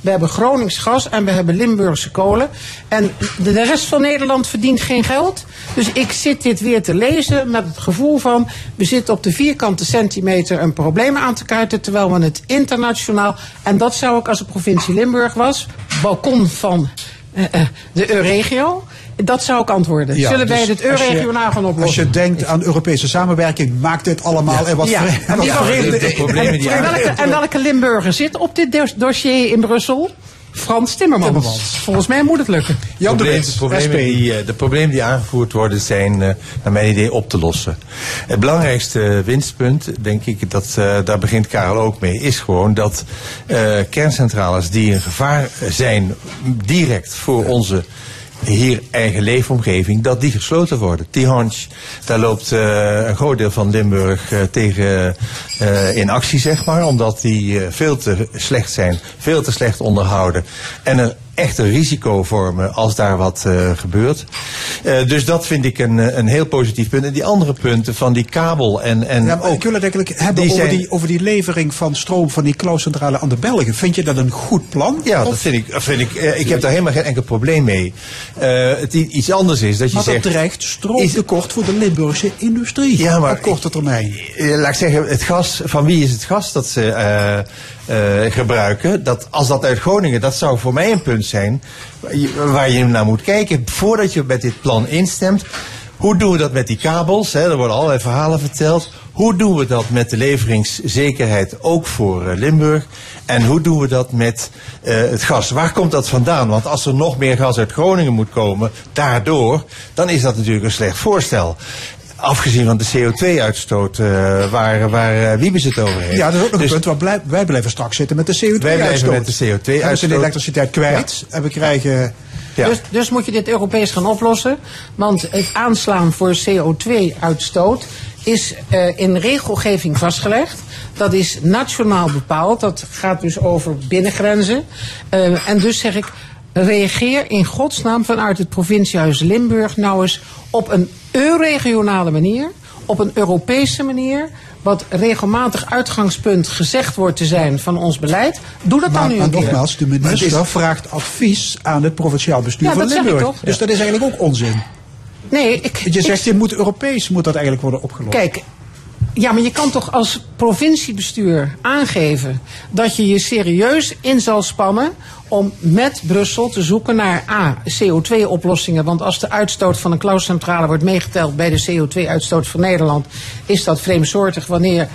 We hebben Gronings gas en we hebben Limburgse kolen. En de, de rest van Nederland verdient geen geld. Dus ik zit dit weer te lezen met het gevoel van we zitten op de vierkante centimeter een probleem aan te kaarten terwijl we het internationaal en dat zou ik als het provincie Limburg was, balkon van eh, eh, de Euregio. Dat zou ik antwoorden. Ja, Zullen wij dus het als Euregionaal gaan Als oplossen? je denkt aan Europese samenwerking, maakt dit allemaal en wat ja. En, welke, Limburger zit op dit dos- dossier in Brussel? Frans Timmermans. Timmermans. Volgens mij moet het lukken. Jan de Probleem- problemen SP. die, eh, de problemen die aangevoerd worden zijn, eh, naar mijn idee, op te lossen. Het belangrijkste winstpunt, denk ik, dat, eh, daar begint Karel ook mee, is gewoon dat eh, kerncentrales die een gevaar zijn, direct voor onze hier eigen leefomgeving, dat die gesloten worden. Tihange, daar loopt eh, een groot deel van Limburg eh, tegen eh, in actie, zeg maar, omdat die veel te slecht zijn, veel te slecht onderhouden en een echt een risico vormen als daar wat eh, gebeurt. Eh, dus dat vind ik een, eh, een heel positief punt. En die andere punten van die kabel en, en Ja, maar ik wil het eigenlijk hebben die over, zijn- die, over die levering van stroom van die Klauscentrale aan de Belgen. Vind je dat een goed plan? Ja, Of- dat vind ik. Vind ik, ik heb daar helemaal geen enkel probleem mee. Het iets anders is dat je Maar dat zegt. dreigt stroomtekort voor de Limburgse industrie Ja, maar op korte termijn. Laat ik zeggen, het gas, van wie is het gas dat ze gebruiken? Dat, als dat uit Groningen, dat zou voor mij een punt zijn waar je, waar je naar moet kijken voordat je met dit plan instemt. Hoe doen we dat met die kabels? Hè? Er worden allerlei verhalen verteld. Hoe doen we dat met de leveringszekerheid ook voor eh, Limburg? En hoe doen we dat met eh, het gas? Waar komt dat vandaan? Want als er nog meer gas uit Groningen moet komen, daardoor, dan is dat natuurlijk een slecht voorstel. Afgezien van de CO2-uitstoot eh, waar, waar eh, Wiebes het over heeft. Ja, dat is ook nog Dus- een punt. waar blij- wij blijven straks zitten met de CO2-uitstoot. Wij blijven met de CO2-uitstoot. We zijn de elektriciteit kwijt en we krijgen... Dus, dus moet je dit Europees gaan oplossen. Want het aanslaan voor CO2-uitstoot is eh, in regelgeving vastgelegd. Dat is nationaal bepaald. Dat gaat dus over binnengrenzen. Eh, en dus zeg ik, reageer in godsnaam vanuit het provinciehuis Limburg nou eens op een euregionale manier, op een Europese manier. Wat regelmatig uitgangspunt gezegd wordt te zijn van ons beleid. Doe dat Maar, dan nu maar een keer. nogmaals, de minister is- vraagt advies aan het provinciaal bestuur Ja, van dat zeg ik Limburg. toch? Dus dat is eigenlijk ook onzin. Nee, ik, je ik- zegt, je moet Europees moet dat eigenlijk worden opgelost. Kijk, ja, maar je kan toch als provinciebestuur aangeven dat je je serieus in zal spannen om met Brussel te zoeken naar A, CO2-oplossingen. Want als de uitstoot van een Klauscentrale wordt meegeteld bij de CO2-uitstoot van Nederland, is dat vreemdsoortig wanneer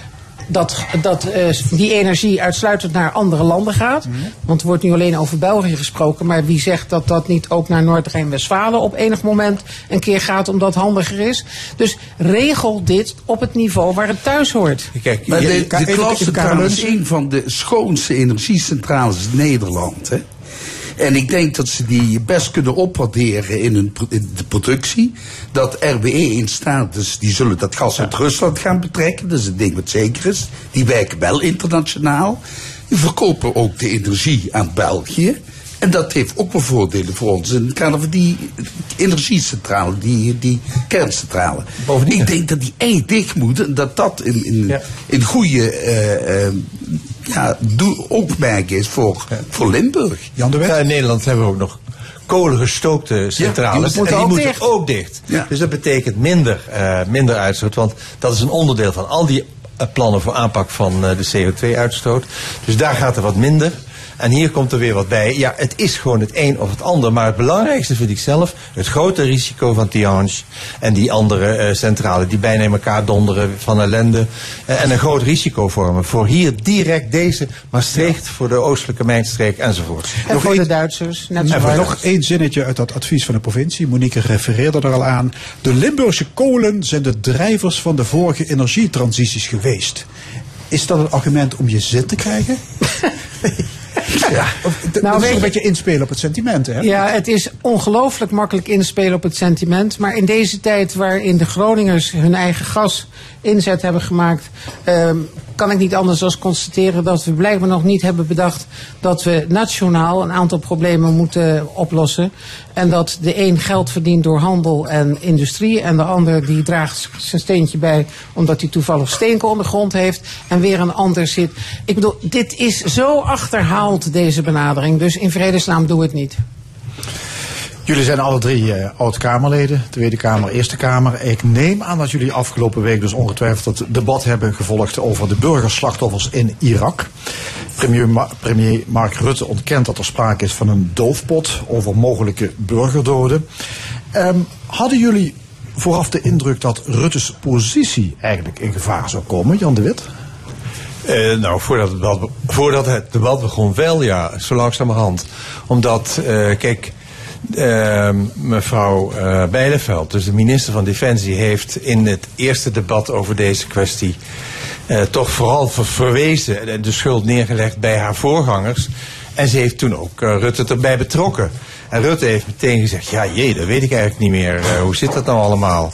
dat, dat eh, die energie uitsluitend naar andere landen gaat. Want er wordt nu alleen over België gesproken. Maar wie zegt dat dat niet ook naar Noord-Rijn-Westfalen op enig moment een keer gaat omdat het handiger is. Dus regel dit op het niveau waar het thuis hoort. Kijk, Maar de, is een van de schoonste energiecentrales in Nederland. Hè? En ik denk dat ze die best kunnen opwaarderen in, hun, in de productie. Dat RWE in staat is, die zullen dat gas uit Rusland gaan betrekken. Dat is een ding wat zeker is. Die werken wel internationaal. Die verkopen ook de energie aan België. En dat heeft ook wel voordelen voor ons in het kader van die energiecentrale, die, die kerncentrale. Ik denk dat die echt dicht moet en dat dat in, in, in goede eh, eh, ja, doe- oogmerk is voor, voor Limburg. Jan de Wet? Ja, in Nederland hebben we ook nog kolengestookte centrales. die moeten en die ook moeten dicht. ook dicht. Ja. Dus dat betekent minder, eh, minder uitstoot. Want dat is een onderdeel van al die eh, plannen voor aanpak van eh, de CO2-uitstoot. Dus daar gaat er wat minder. En hier komt er weer wat bij. Ja, het is gewoon het een of het ander. Maar het belangrijkste vind ik zelf het grote risico van Tihange en die andere eh, centrale die bijna in elkaar donderen van ellende. eh, en een groot risico vormen. Voor hier direct deze Maastricht, voor de oostelijke mijnstreek enzovoort. En voor de Duitsers, net zo En nog één zinnetje uit dat advies van de provincie. Monique refereerde er al aan. De Limburgse kolen zijn de drijvers van de vorige energietransities geweest. Is dat een argument om je zin te krijgen? [laughs] ja, of- d- Nou, dat is een je- beetje inspelen op het sentiment, hè? Ja, het is ongelooflijk makkelijk inspelen op het sentiment. Maar in deze tijd waarin de Groningers hun eigen gas inzet hebben gemaakt. ehm, kan ik niet anders dan constateren dat we blijkbaar nog niet hebben bedacht. dat we nationaal een aantal problemen moeten oplossen. En dat de een geld verdient door handel en industrie. en de ander die draagt zijn steentje bij. omdat hij toevallig steenkool onder de grond heeft. en weer een ander zit. Ik bedoel, dit is zo achterhaald, deze benadering. Dus in vredesnaam doe het niet. Jullie zijn alle drie eh, oud-Kamerleden, Tweede Kamer, Eerste Kamer. Ik neem aan dat jullie afgelopen week dus ongetwijfeld het debat hebben gevolgd over de burgerslachtoffers in Irak. Premier, premier Mark Rutte ontkent dat er sprake is van een doofpot over mogelijke burgerdoden. Ehm, hadden jullie vooraf de indruk dat Rutte's positie eigenlijk in gevaar zou komen, Jan de Wit? Eh, nou, voordat het, debat, voordat het debat begon wel, ja, zo langzamerhand. Omdat, eh, kijk, eh, mevrouw Bijleveld, dus de minister van Defensie, heeft in het eerste debat over deze kwestie eh, toch vooral ver- verwezen en de schuld neergelegd bij haar voorgangers. En ze heeft toen ook eh, Rutte erbij betrokken. En Rutte heeft meteen gezegd, ja jee, dat weet ik eigenlijk niet meer. Hoe zit dat nou allemaal?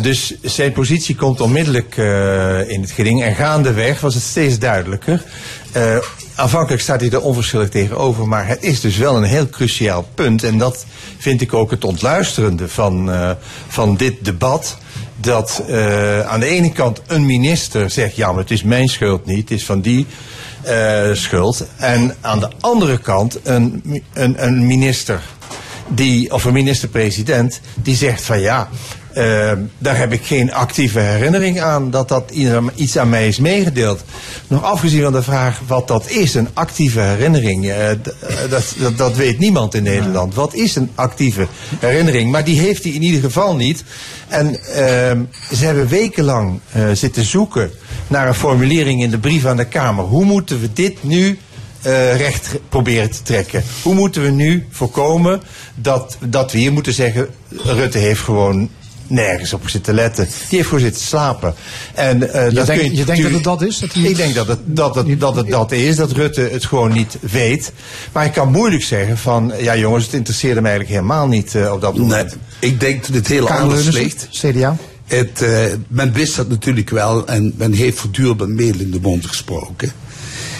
Dus zijn positie komt onmiddellijk in het geding. En gaandeweg was het steeds duidelijker. Aanvankelijk staat hij er onverschillig tegenover. Maar het is dus wel een heel cruciaal punt. En dat vind ik ook het ontluisterende van, eh, van dit debat. Dat eh, aan de ene kant een minister zegt: ja, maar het is mijn schuld niet, het is van die eh, schuld. En aan de andere kant een, een, een minister die, of een minister-president die zegt van ja, eh, daar heb ik geen actieve herinnering aan dat dat iets aan mij is meegedeeld. Nog afgezien van de vraag wat dat is, een actieve herinnering, eh, eh, dat, dat, dat weet niemand in Nederland. Wat is een actieve herinnering? Maar die heeft hij in ieder geval niet. En ehm, ze hebben wekenlang eh, zitten zoeken naar een formulering in de brief aan de Kamer. Hoe moeten we dit nu recht proberen te trekken. Hoe moeten we nu voorkomen dat, dat we hier moeten zeggen... Rutte heeft gewoon nergens op zitten letten. Die heeft gewoon zitten slapen. En, eh, Je dat denkt- kun je denkt dat het dat is? Dat ik denk dat het dat, het, dat het dat is, dat Rutte het gewoon niet weet. Maar ik kan moeilijk zeggen van... ja jongens, het interesseerde mij eigenlijk helemaal niet eh, op dat moment. Ik denk dat het heel anders ligt. CDA. Het, eh, men wist dat natuurlijk wel en men heeft voortdurend met in de mond gesproken.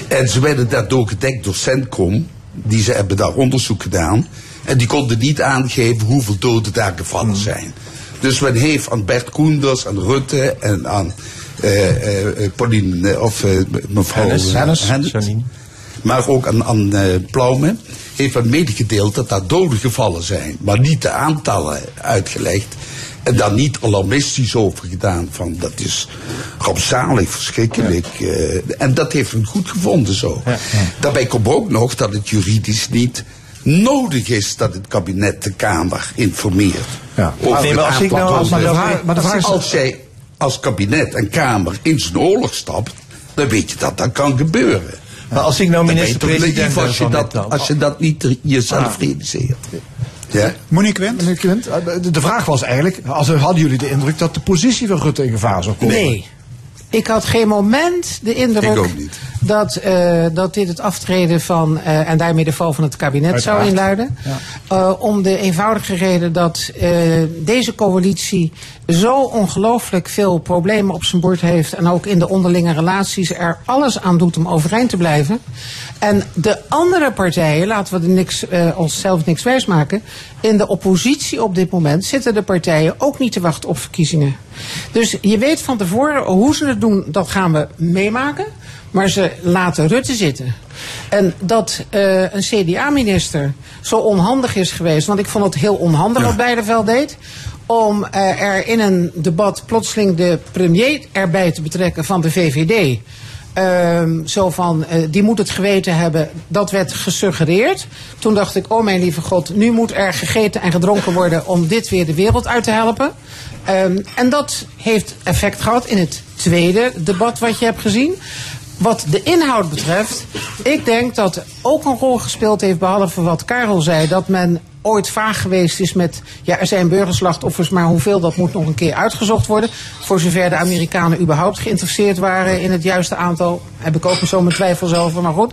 En ze werden daardoor gedekt door Centcom. Die ze hebben daar onderzoek gedaan. En die konden niet aangeven hoeveel doden daar gevallen zijn. Dus men heeft aan Bert Koenders, aan Rutte en aan eh, eh, Pauline, eh, of eh, mevrouw Hennis. Hennis. Hennis. Janine. Maar ook aan, aan heeft men medegedeeld dat daar doden gevallen zijn. Maar niet de aantallen uitgelegd. En daar niet alarmistisch over gedaan van dat is rampzalig, verschrikkelijk. en dat heeft hem goed gevonden zo. Daarbij komt ook nog dat het juridisch niet nodig is dat het kabinet de Kamer informeert. Ja. Over Nee, maar als ik nou- maar de vraag- maar de vraag is- Als jij als kabinet en Kamer in zijn oorlog stapt, dan weet je dat dat kan gebeuren. Maar als ik nou ben minister-president als je, dat, als je dat niet jezelf realiseert. Ja? Monique? Meneer Quint, eh, de- de vraag was eigenlijk, als, hadden jullie de indruk dat de positie van Rutte in gevaar zou komen? Nee. Ik had geen moment de indruk Ik ook niet. Dat, eh, dat dit het aftreden van eh, en daarmee de val van het kabinet zou inluiden. Eh, om de eenvoudige reden dat eh, deze coalitie zo ongelooflijk veel problemen op zijn bord heeft. En ook in de onderlinge relaties er alles aan doet om overeind te blijven. En de andere partijen, laten we er niks, onszelf niks wijsmaken. In de oppositie op dit moment zitten de partijen ook niet te wachten op verkiezingen. Dus je weet van tevoren hoe ze het doen, dat gaan we meemaken. Maar ze laten Rutte zitten. En dat eh, een CDA-minister zo onhandig is geweest, want ik vond het heel onhandig wat Beideveld deed. Om eh, er in een debat plotseling de premier erbij te betrekken van de VVD. Ehm, zo van, eh, die moet het geweten hebben. Dat werd gesuggereerd. Toen dacht ik, oh mijn lieve god, nu moet er gegeten en gedronken worden om dit weer de wereld uit te helpen. Ehm, en dat heeft effect gehad in het tweede debat wat je hebt gezien. Wat de inhoud betreft, ik denk dat ook een rol gespeeld heeft, behalve wat Karel zei, dat men ooit vaag geweest is met, ja, er zijn burgerslachtoffers, maar hoeveel, dat moet nog een keer uitgezocht worden. Voor zover de Amerikanen überhaupt geïnteresseerd waren in het juiste aantal, heb ik ook zo mijn twijfels over, maar goed.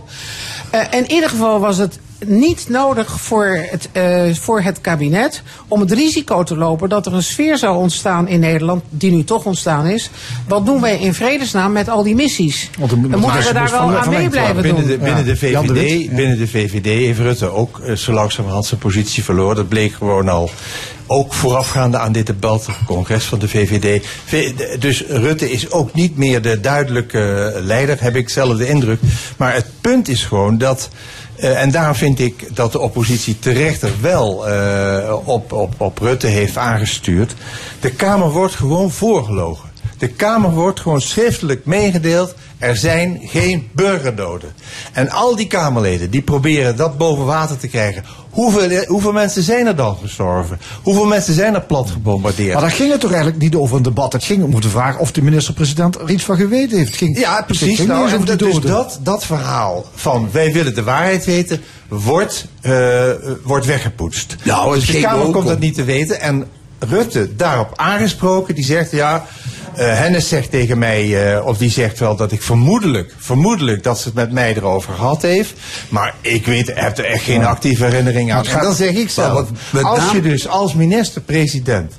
Eh, in ieder geval was het niet nodig voor het, eh, voor het kabinet om het risico te lopen dat er een sfeer zou ontstaan in Nederland, die nu toch ontstaan is. Wat doen wij in vredesnaam met al die missies? Want Dan moeten we daar moest wel aan mee blijven binnen doen. de, binnen, de Jan de Wit, VVD, ja. binnen de VVD heeft Rutte ook eh, zo langzamerhand zijn positie verloren. Dat bleek gewoon al ook voorafgaande aan dit debat, het congres van de VVD. Dus Rutte is ook niet meer de duidelijke leider, heb ik zelf de indruk. Maar het punt is gewoon dat. Eh, en daarom vind ik dat de oppositie terecht er wel eh, op, op, op Rutte heeft aangestuurd. De Kamer wordt gewoon voorgelogen. De Kamer wordt gewoon schriftelijk meegedeeld. Er zijn geen burgerdoden. En al die Kamerleden die proberen dat boven water te krijgen. Hoeveel, hoeveel mensen zijn er dan gestorven? Hoeveel mensen zijn er plat gebombardeerd? Maar daar ging het toch eigenlijk niet over een debat. Het ging om de vraag of de minister-president er iets van geweten heeft. Ging, Ja, precies. Nou, en dat, dus dat, dat verhaal van wij willen de waarheid weten, wordt, eh, wordt weggepoetst. Nou, dus de Kamer komt om- dat niet te weten. En Rutte daarop aangesproken, die zegt ja. Eh Hennis zegt tegen mij, eh, of die zegt wel dat ik vermoedelijk, vermoedelijk dat ze het met mij erover gehad heeft. Maar ik weet, heb er echt geen actieve herinnering aan. En dan zeg ik zelf, als je dus als minister-president,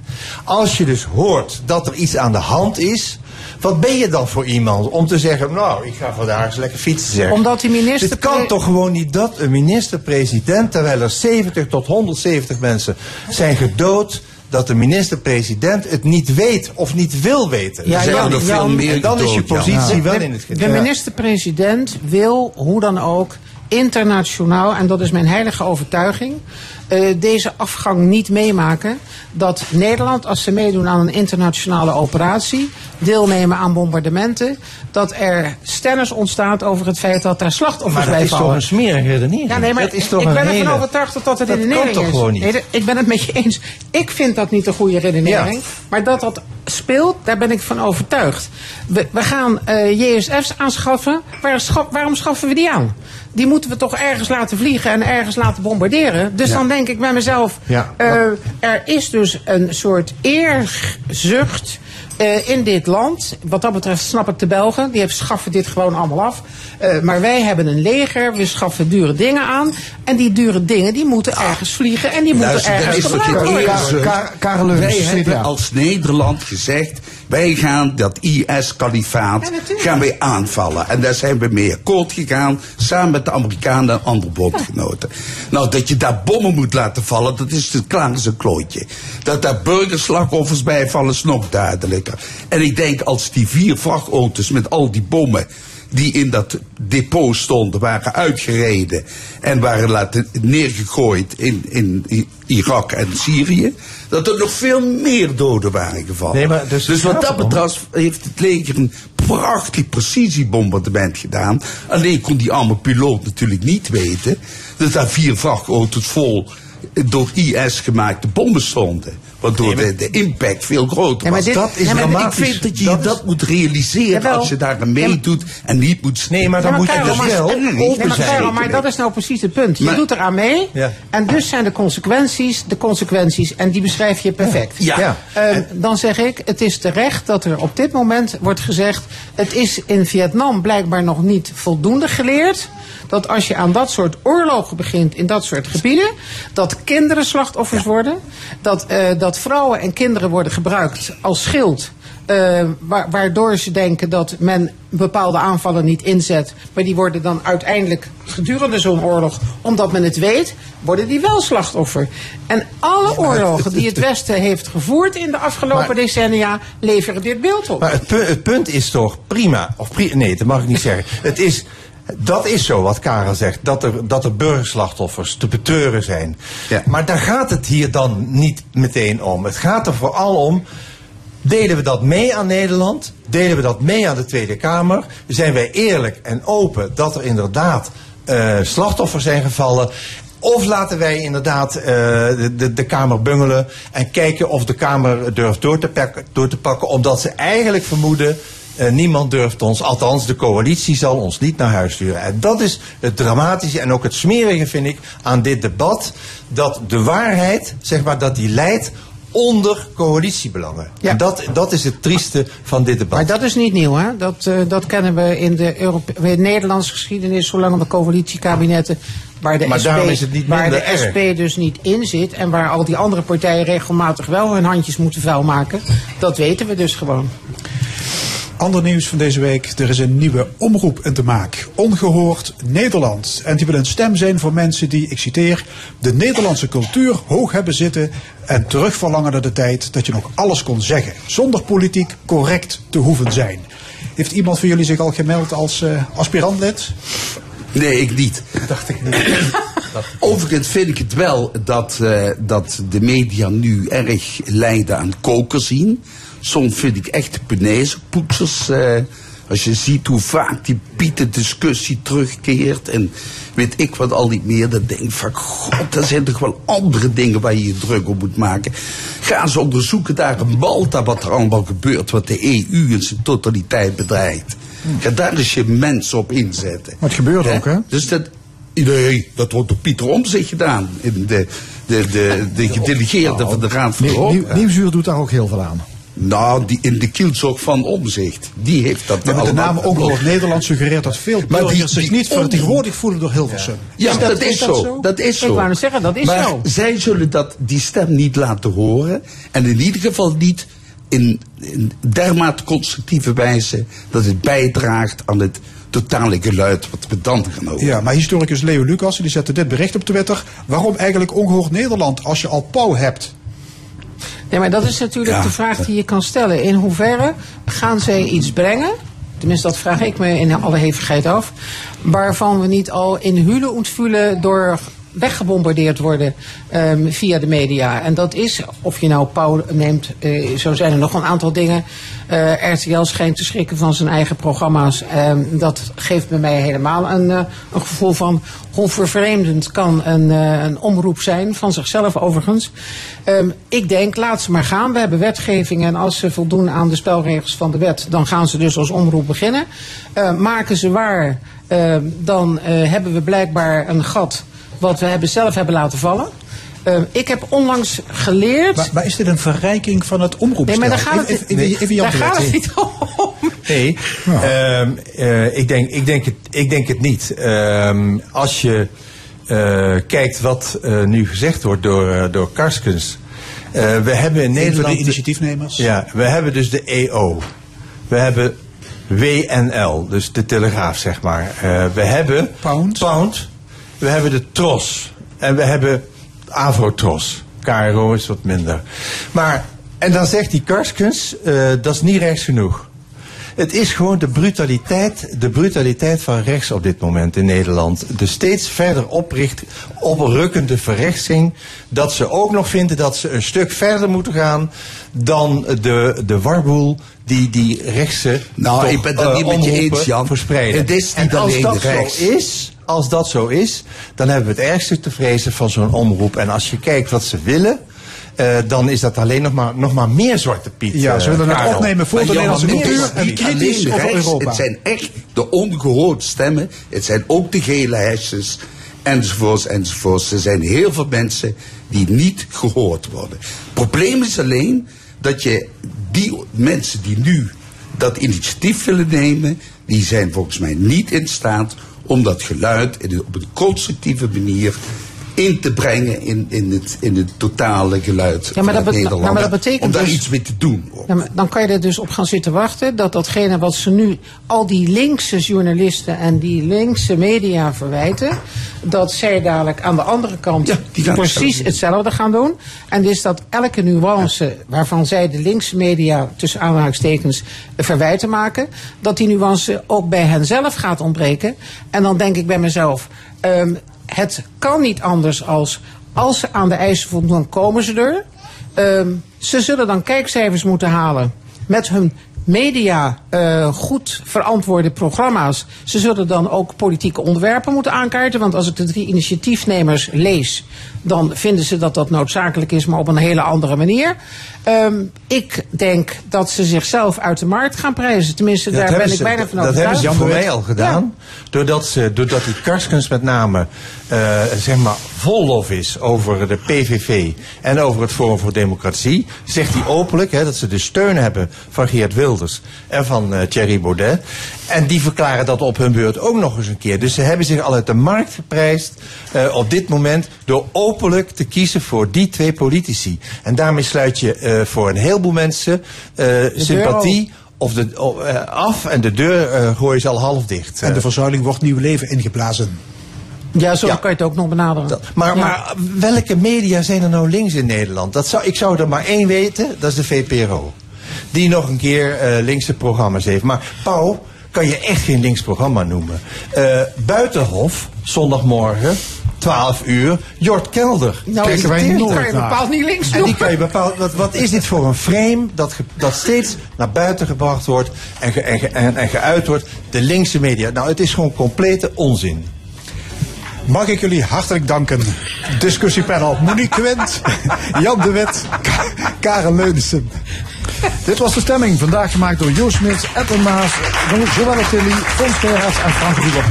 als je dus hoort dat er iets aan de hand is, wat ben je dan voor iemand om te zeggen, nou, ik ga vandaag eens lekker fietsen zeggen. Omdat die minister- Het kan toch gewoon niet dat een minister-president, terwijl er 70 tot 170 mensen zijn gedood, dat de minister-president het niet weet of niet wil weten. Ja, Er zijn Jan, er veel Jan- meer en dan is je ja. positie wel de, in het de geding. minister-president wil, hoe dan ook, internationaal, en dat is mijn heilige overtuiging, deze afgang niet meemaken. Dat Nederland, als ze meedoen aan een internationale operatie, deelnemen aan bombardementen, dat er stennis ontstaat over het feit dat daar slachtoffers Maar dat bij is toch vallen. een smerige redenering? Ja, nee, maar dat is ik- toch ik een ben ervan overtuigd dat dat de Dat redenering is. gewoon niet? Nee, dat- ik ben het met je eens. Ik vind dat niet een goede redenering. Ja. Maar dat dat speelt, daar ben ik van overtuigd. We, we gaan eh, JSF's aanschaffen. Waar, scha- waarom schaffen we die aan? Die moeten we toch ergens laten vliegen en ergens laten bombarderen. Dus Ja. dan denk ik bij mezelf, Ja. eh, er is dus een soort eerzucht eh, in dit land. Wat dat betreft snap ik de Belgen. Die hebben- schaffen dit gewoon allemaal af. Eh, maar wij hebben een leger. We schaffen dure dingen aan. En die dure dingen die moeten ergens vliegen. En die moeten Luister, ergens gebruikt een worden. Karel Wij hebben als Nederland gezegd, wij gaan dat IS-kalifaat Ja, gaan wij aanvallen. En daar zijn we mee akkoord gegaan, samen met de Amerikanen en andere bondgenoten. Nou, dat je daar bommen moet laten vallen, dat is het klaar als een klooitje. Dat daar burgerslachtoffers bij vallen, is nog En ik denk, als die vier vrachtauto's met al die bommen die in dat depot stonden, waren uitgereden en waren laten neergegooid in, in Irak en Syrië, dat er nog veel meer doden waren gevallen. Nee, maar dus het wat dat betreft heeft het leger een prachtig precisiebombardement gedaan. Alleen kon die arme piloot natuurlijk niet weten dat daar vier vrachtauto's vol door IS gemaakte bommen stonden. Waardoor de, de impact veel groter Ja, maar was. dit- dat is ja, maar dramatisch. Ik vind dat je dat, dat moet realiseren Jawel. als je daar aan meedoet en niet moet... Nee, maar dan Ja, moet je dus maar- wel Nee, maar, open Karel, zijn. maar dat is nou precies het punt. Je Maar- doet eraan mee. Ja. En dus zijn de consequenties de consequenties. En die beschrijf je perfect. Ja. Ja. Ehm, dan zeg ik, het is terecht dat er op dit moment wordt gezegd... het is in Vietnam blijkbaar nog niet voldoende geleerd... dat als je aan dat soort oorlogen begint in dat soort gebieden... dat kinderen slachtoffers worden... Dat, eh, dat vrouwen en kinderen worden gebruikt als schild... eh, wa- waardoor ze denken dat men bepaalde aanvallen niet inzet. Maar die worden dan uiteindelijk gedurende zo'n oorlog, omdat men het weet, worden die wel slachtoffer. En alle oorlogen die het [laughs] Westen heeft gevoerd in de afgelopen Maar- decennia leveren dit beeld op. Maar het, pu- het punt is toch prima. Of pri- nee, dat mag ik niet zeggen. Het is, dat is zo wat Karel zegt. Dat er, dat er burgerslachtoffers te betreuren zijn. Ja. Maar daar gaat het hier dan niet meteen om. Het gaat er vooral om. Delen we dat mee aan Nederland? Delen we dat mee aan de Tweede Kamer? Zijn wij eerlijk en open dat er inderdaad eh, slachtoffers zijn gevallen? Of laten wij inderdaad eh, de, de, de Kamer bungelen en kijken of de Kamer durft door te, pakken, door te pakken, omdat ze eigenlijk vermoeden. Eh, niemand durft ons, althans de coalitie zal ons niet naar huis sturen. En dat is het dramatische en ook het smerige, vind ik, aan dit debat. Dat de waarheid, zeg maar, dat die leidt onder coalitiebelangen. Ja. En dat, dat is het trieste van dit debat. Maar dat is niet nieuw, hè? Dat, eh, dat kennen we in de, Europe in de Nederlandse geschiedenis, zolang de coalitiekabinetten. Waar de, Maar SP, is het niet waar de erg. SP dus niet in zit en waar al die andere partijen regelmatig wel hun handjes moeten vuil maken, dat weten we dus gewoon. Ander nieuws van deze week. Er is een nieuwe omroep in te maak. Ongehoord Nederland. En die wil een stem zijn voor mensen die, ik citeer, de Nederlandse cultuur hoog hebben zitten en terugverlangen naar de tijd dat je nog alles kon zeggen. Zonder politiek correct te hoeven zijn. Heeft iemand van jullie zich al gemeld als eh aspirantlid? Nee, ik niet. Dacht ik niet. [laughs] Overigens vind ik het wel dat, eh, dat de media nu erg lijden aan koken zien. Soms vind ik echt punaise-poetsers. eh, als je ziet hoe vaak die Pieten-discussie terugkeert en weet ik wat al niet meer, dan denk ik van god, er zijn toch wel andere dingen waar je je druk op moet maken. Ga eens onderzoeken daar in Malta wat er allemaal gebeurt, wat de EU in zijn totaliteit bedreigt. Ga daar eens je mensen op inzetten. Maar het gebeurt ook, hè? Dus dat, nee, dat wordt door Pieter Omtzigt gedaan. In de, de, de, de gedelegeerde van de Raad van Europa. Nieuw- Nieuwsuur doet daar ook heel veel aan. Nou, die, in de kielzog van Omzicht. Die heeft dat Maar met de naam Ongehoord Nederland suggereert dat veel Maar die- zich niet vertegenwoordigd voelen door Hilversum. Ja, Is dat, dat- is, is dat zo. zo? Dat is Ik zo. wou net zeggen, dat is maar zo. zij zullen dat, die stem niet laten horen. En in ieder geval niet in, in dermate constructieve wijze dat het bijdraagt aan het totale geluid wat we dan gaan horen. Ja, maar historicus Leo Lucas die zette dit bericht op Twitter. Waarom eigenlijk ongehoord Nederland als je al Pauw hebt? Nee, maar dat is natuurlijk Ja. de vraag die je kan stellen. In hoeverre gaan zij iets brengen? Tenminste, dat vraag ik me in alle hevigheid af. Waarvan we niet al in hulen ontvoelen door weggebombardeerd worden ehm, via de media. En dat is, of je nou Pauw neemt, eh, zo zijn er nog een aantal dingen. Eh, RTL schijnt te schrikken van zijn eigen programma's. Ehm, dat geeft bij mij helemaal een, eh, een gevoel van hoe vervreemdend kan een, een omroep zijn, van zichzelf overigens. Ehm, ik denk, laat ze maar gaan. We hebben wetgeving en als ze voldoen aan de spelregels van de wet, dan gaan ze dus als omroep beginnen. Maken ze waar, dan hebben we blijkbaar een gat wat we hebben zelf hebben laten vallen. Ehm, ik heb onlangs geleerd. Maar, maar is dit een verrijking van het omroepstel? Nee, maar daar gaat het, Even- even- even- even Jan daar de gaat Wet. het niet om. Nee, ehm, eh, ik, denk, ik, denk het, ik denk het niet. Ehm, als je eh, kijkt wat eh, nu gezegd wordt door, door Karskens. eh, we hebben in van Nederland. de initiatiefnemers. Ja, we hebben dus de EO. We hebben WNL, dus de Telegraaf, zeg maar. Eh, we hebben Pound. We hebben de Tros. En we hebben Avrotros. KRO is wat minder. Maar, en dan zegt die Karskens, eh, dat is niet rechts genoeg. Het is gewoon de brutaliteit, de brutaliteit van rechts op dit moment in Nederland. De steeds verder opricht, oprukkende verrechtsing. Dat ze ook nog vinden dat ze een stuk verder moeten gaan dan de, de warboel die die rechtse Nou, toch, ik ben het eh, niet met je eens, Jan. verspreiden. Het is niet en als dat rechts. zo is, als dat zo is, dan hebben we het ergste te vrezen van zo'n omroep. En als je kijkt wat ze willen, eh, dan is dat alleen nog maar, nog maar meer Zwarte Piet. Ja, ze eh, willen het opnemen voor de Nederlandse cultuur en niet kritisch over rechts, Europa. Het zijn echt de ongehoorde stemmen. Het zijn ook de gele hesjes. Enzovoorts, enzovoorts. Er zijn heel veel mensen die niet gehoord worden. Het probleem is alleen dat je die mensen die nu dat initiatief willen nemen, die zijn volgens mij niet in staat om dat geluid op een constructieve manier in te brengen in, in, het, in het totale geluid Ja, maar van dat Nederland. maar- maar dat betekent om daar dus- iets mee te doen. Ja, maar dan kan je er dus op gaan zitten wachten dat datgene wat ze nu, al die linkse journalisten en die linkse media verwijten, dat zij dadelijk aan de andere kant precies hetzelfde hetzelfde gaan doen. En dus dat elke nuance waarvan zij de linkse media tussen aanhalingstekens verwijten maken, dat die nuance ook bij hen zelf gaat ontbreken. En dan denk ik bij mezelf, ehm, het kan niet anders als als ze aan de eisen voldoen, dan komen ze er. Ehm, ze zullen dan kijkcijfers moeten halen met hun media eh, goed verantwoorde programma's. Ze zullen dan ook politieke onderwerpen moeten aankaarten. Want als ik de drie initiatiefnemers lees, dan vinden ze dat dat noodzakelijk is, maar op een hele andere manier. Ehm, ik denk dat ze zichzelf uit de markt gaan prijzen. Tenminste, Dat daar ben ik bijna van Dat overtuigd. hebben ze voor mij al gedaan. Doordat, ze, doordat die Karskens met name eh, zeg maar vol lof is over de PVV en over het Forum voor Democratie. Zegt hij openlijk hè, dat ze de steun hebben van Geert Wilders en van eh, Thierry Baudet. En die verklaren dat op hun beurt ook nog eens een keer. Dus ze hebben zich al uit de markt geprijsd eh, op dit moment door openlijk te kiezen voor die twee politici. En daarmee sluit je eh, voor een heleboel mensen eh, sympathie of de, o- eh, af en de deur eh gooi je ze al half dicht. En de verzuiling wordt nieuw leven ingeblazen. Ja, zo kan je het ook nog benaderen. Maar, Ja. maar welke media zijn er nou links in Nederland? Dat zou, ik zou er maar één weten, dat is de VPRO. Die nog een keer eh, linkse programma's heeft. Maar Pauw kan je echt geen links programma noemen. Eh, Buitenhof, zondagmorgen, 12 uur, Jort Kelder. Nou, Kijken wij die nooit kan je bepaald niet links En die kan je bepaald, wat, wat is dit voor een frame dat, ge- dat steeds naar buiten gebracht wordt en, ge- en, ge- en, en geuit wordt? De linkse media. Nou, het is gewoon complete onzin. Mag ik jullie hartelijk danken. Discussiepanel Monique Quint, [laughs] Jan de Ka- Karen Leunissen. Dit was de stemming, vandaag gemaakt door Joost Smits, Edwin Maas, Joelle Tilly, Fons en Frank Ruber.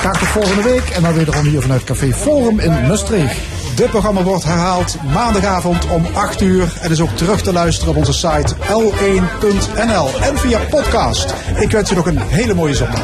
Graag tot volgende week en dan wederom hier vanuit Café Forum in Maastricht. Dit programma wordt herhaald maandagavond om 8 uur en is ook terug te luisteren op onze site l1.nl en via podcast. Ik wens je nog een hele mooie zondag.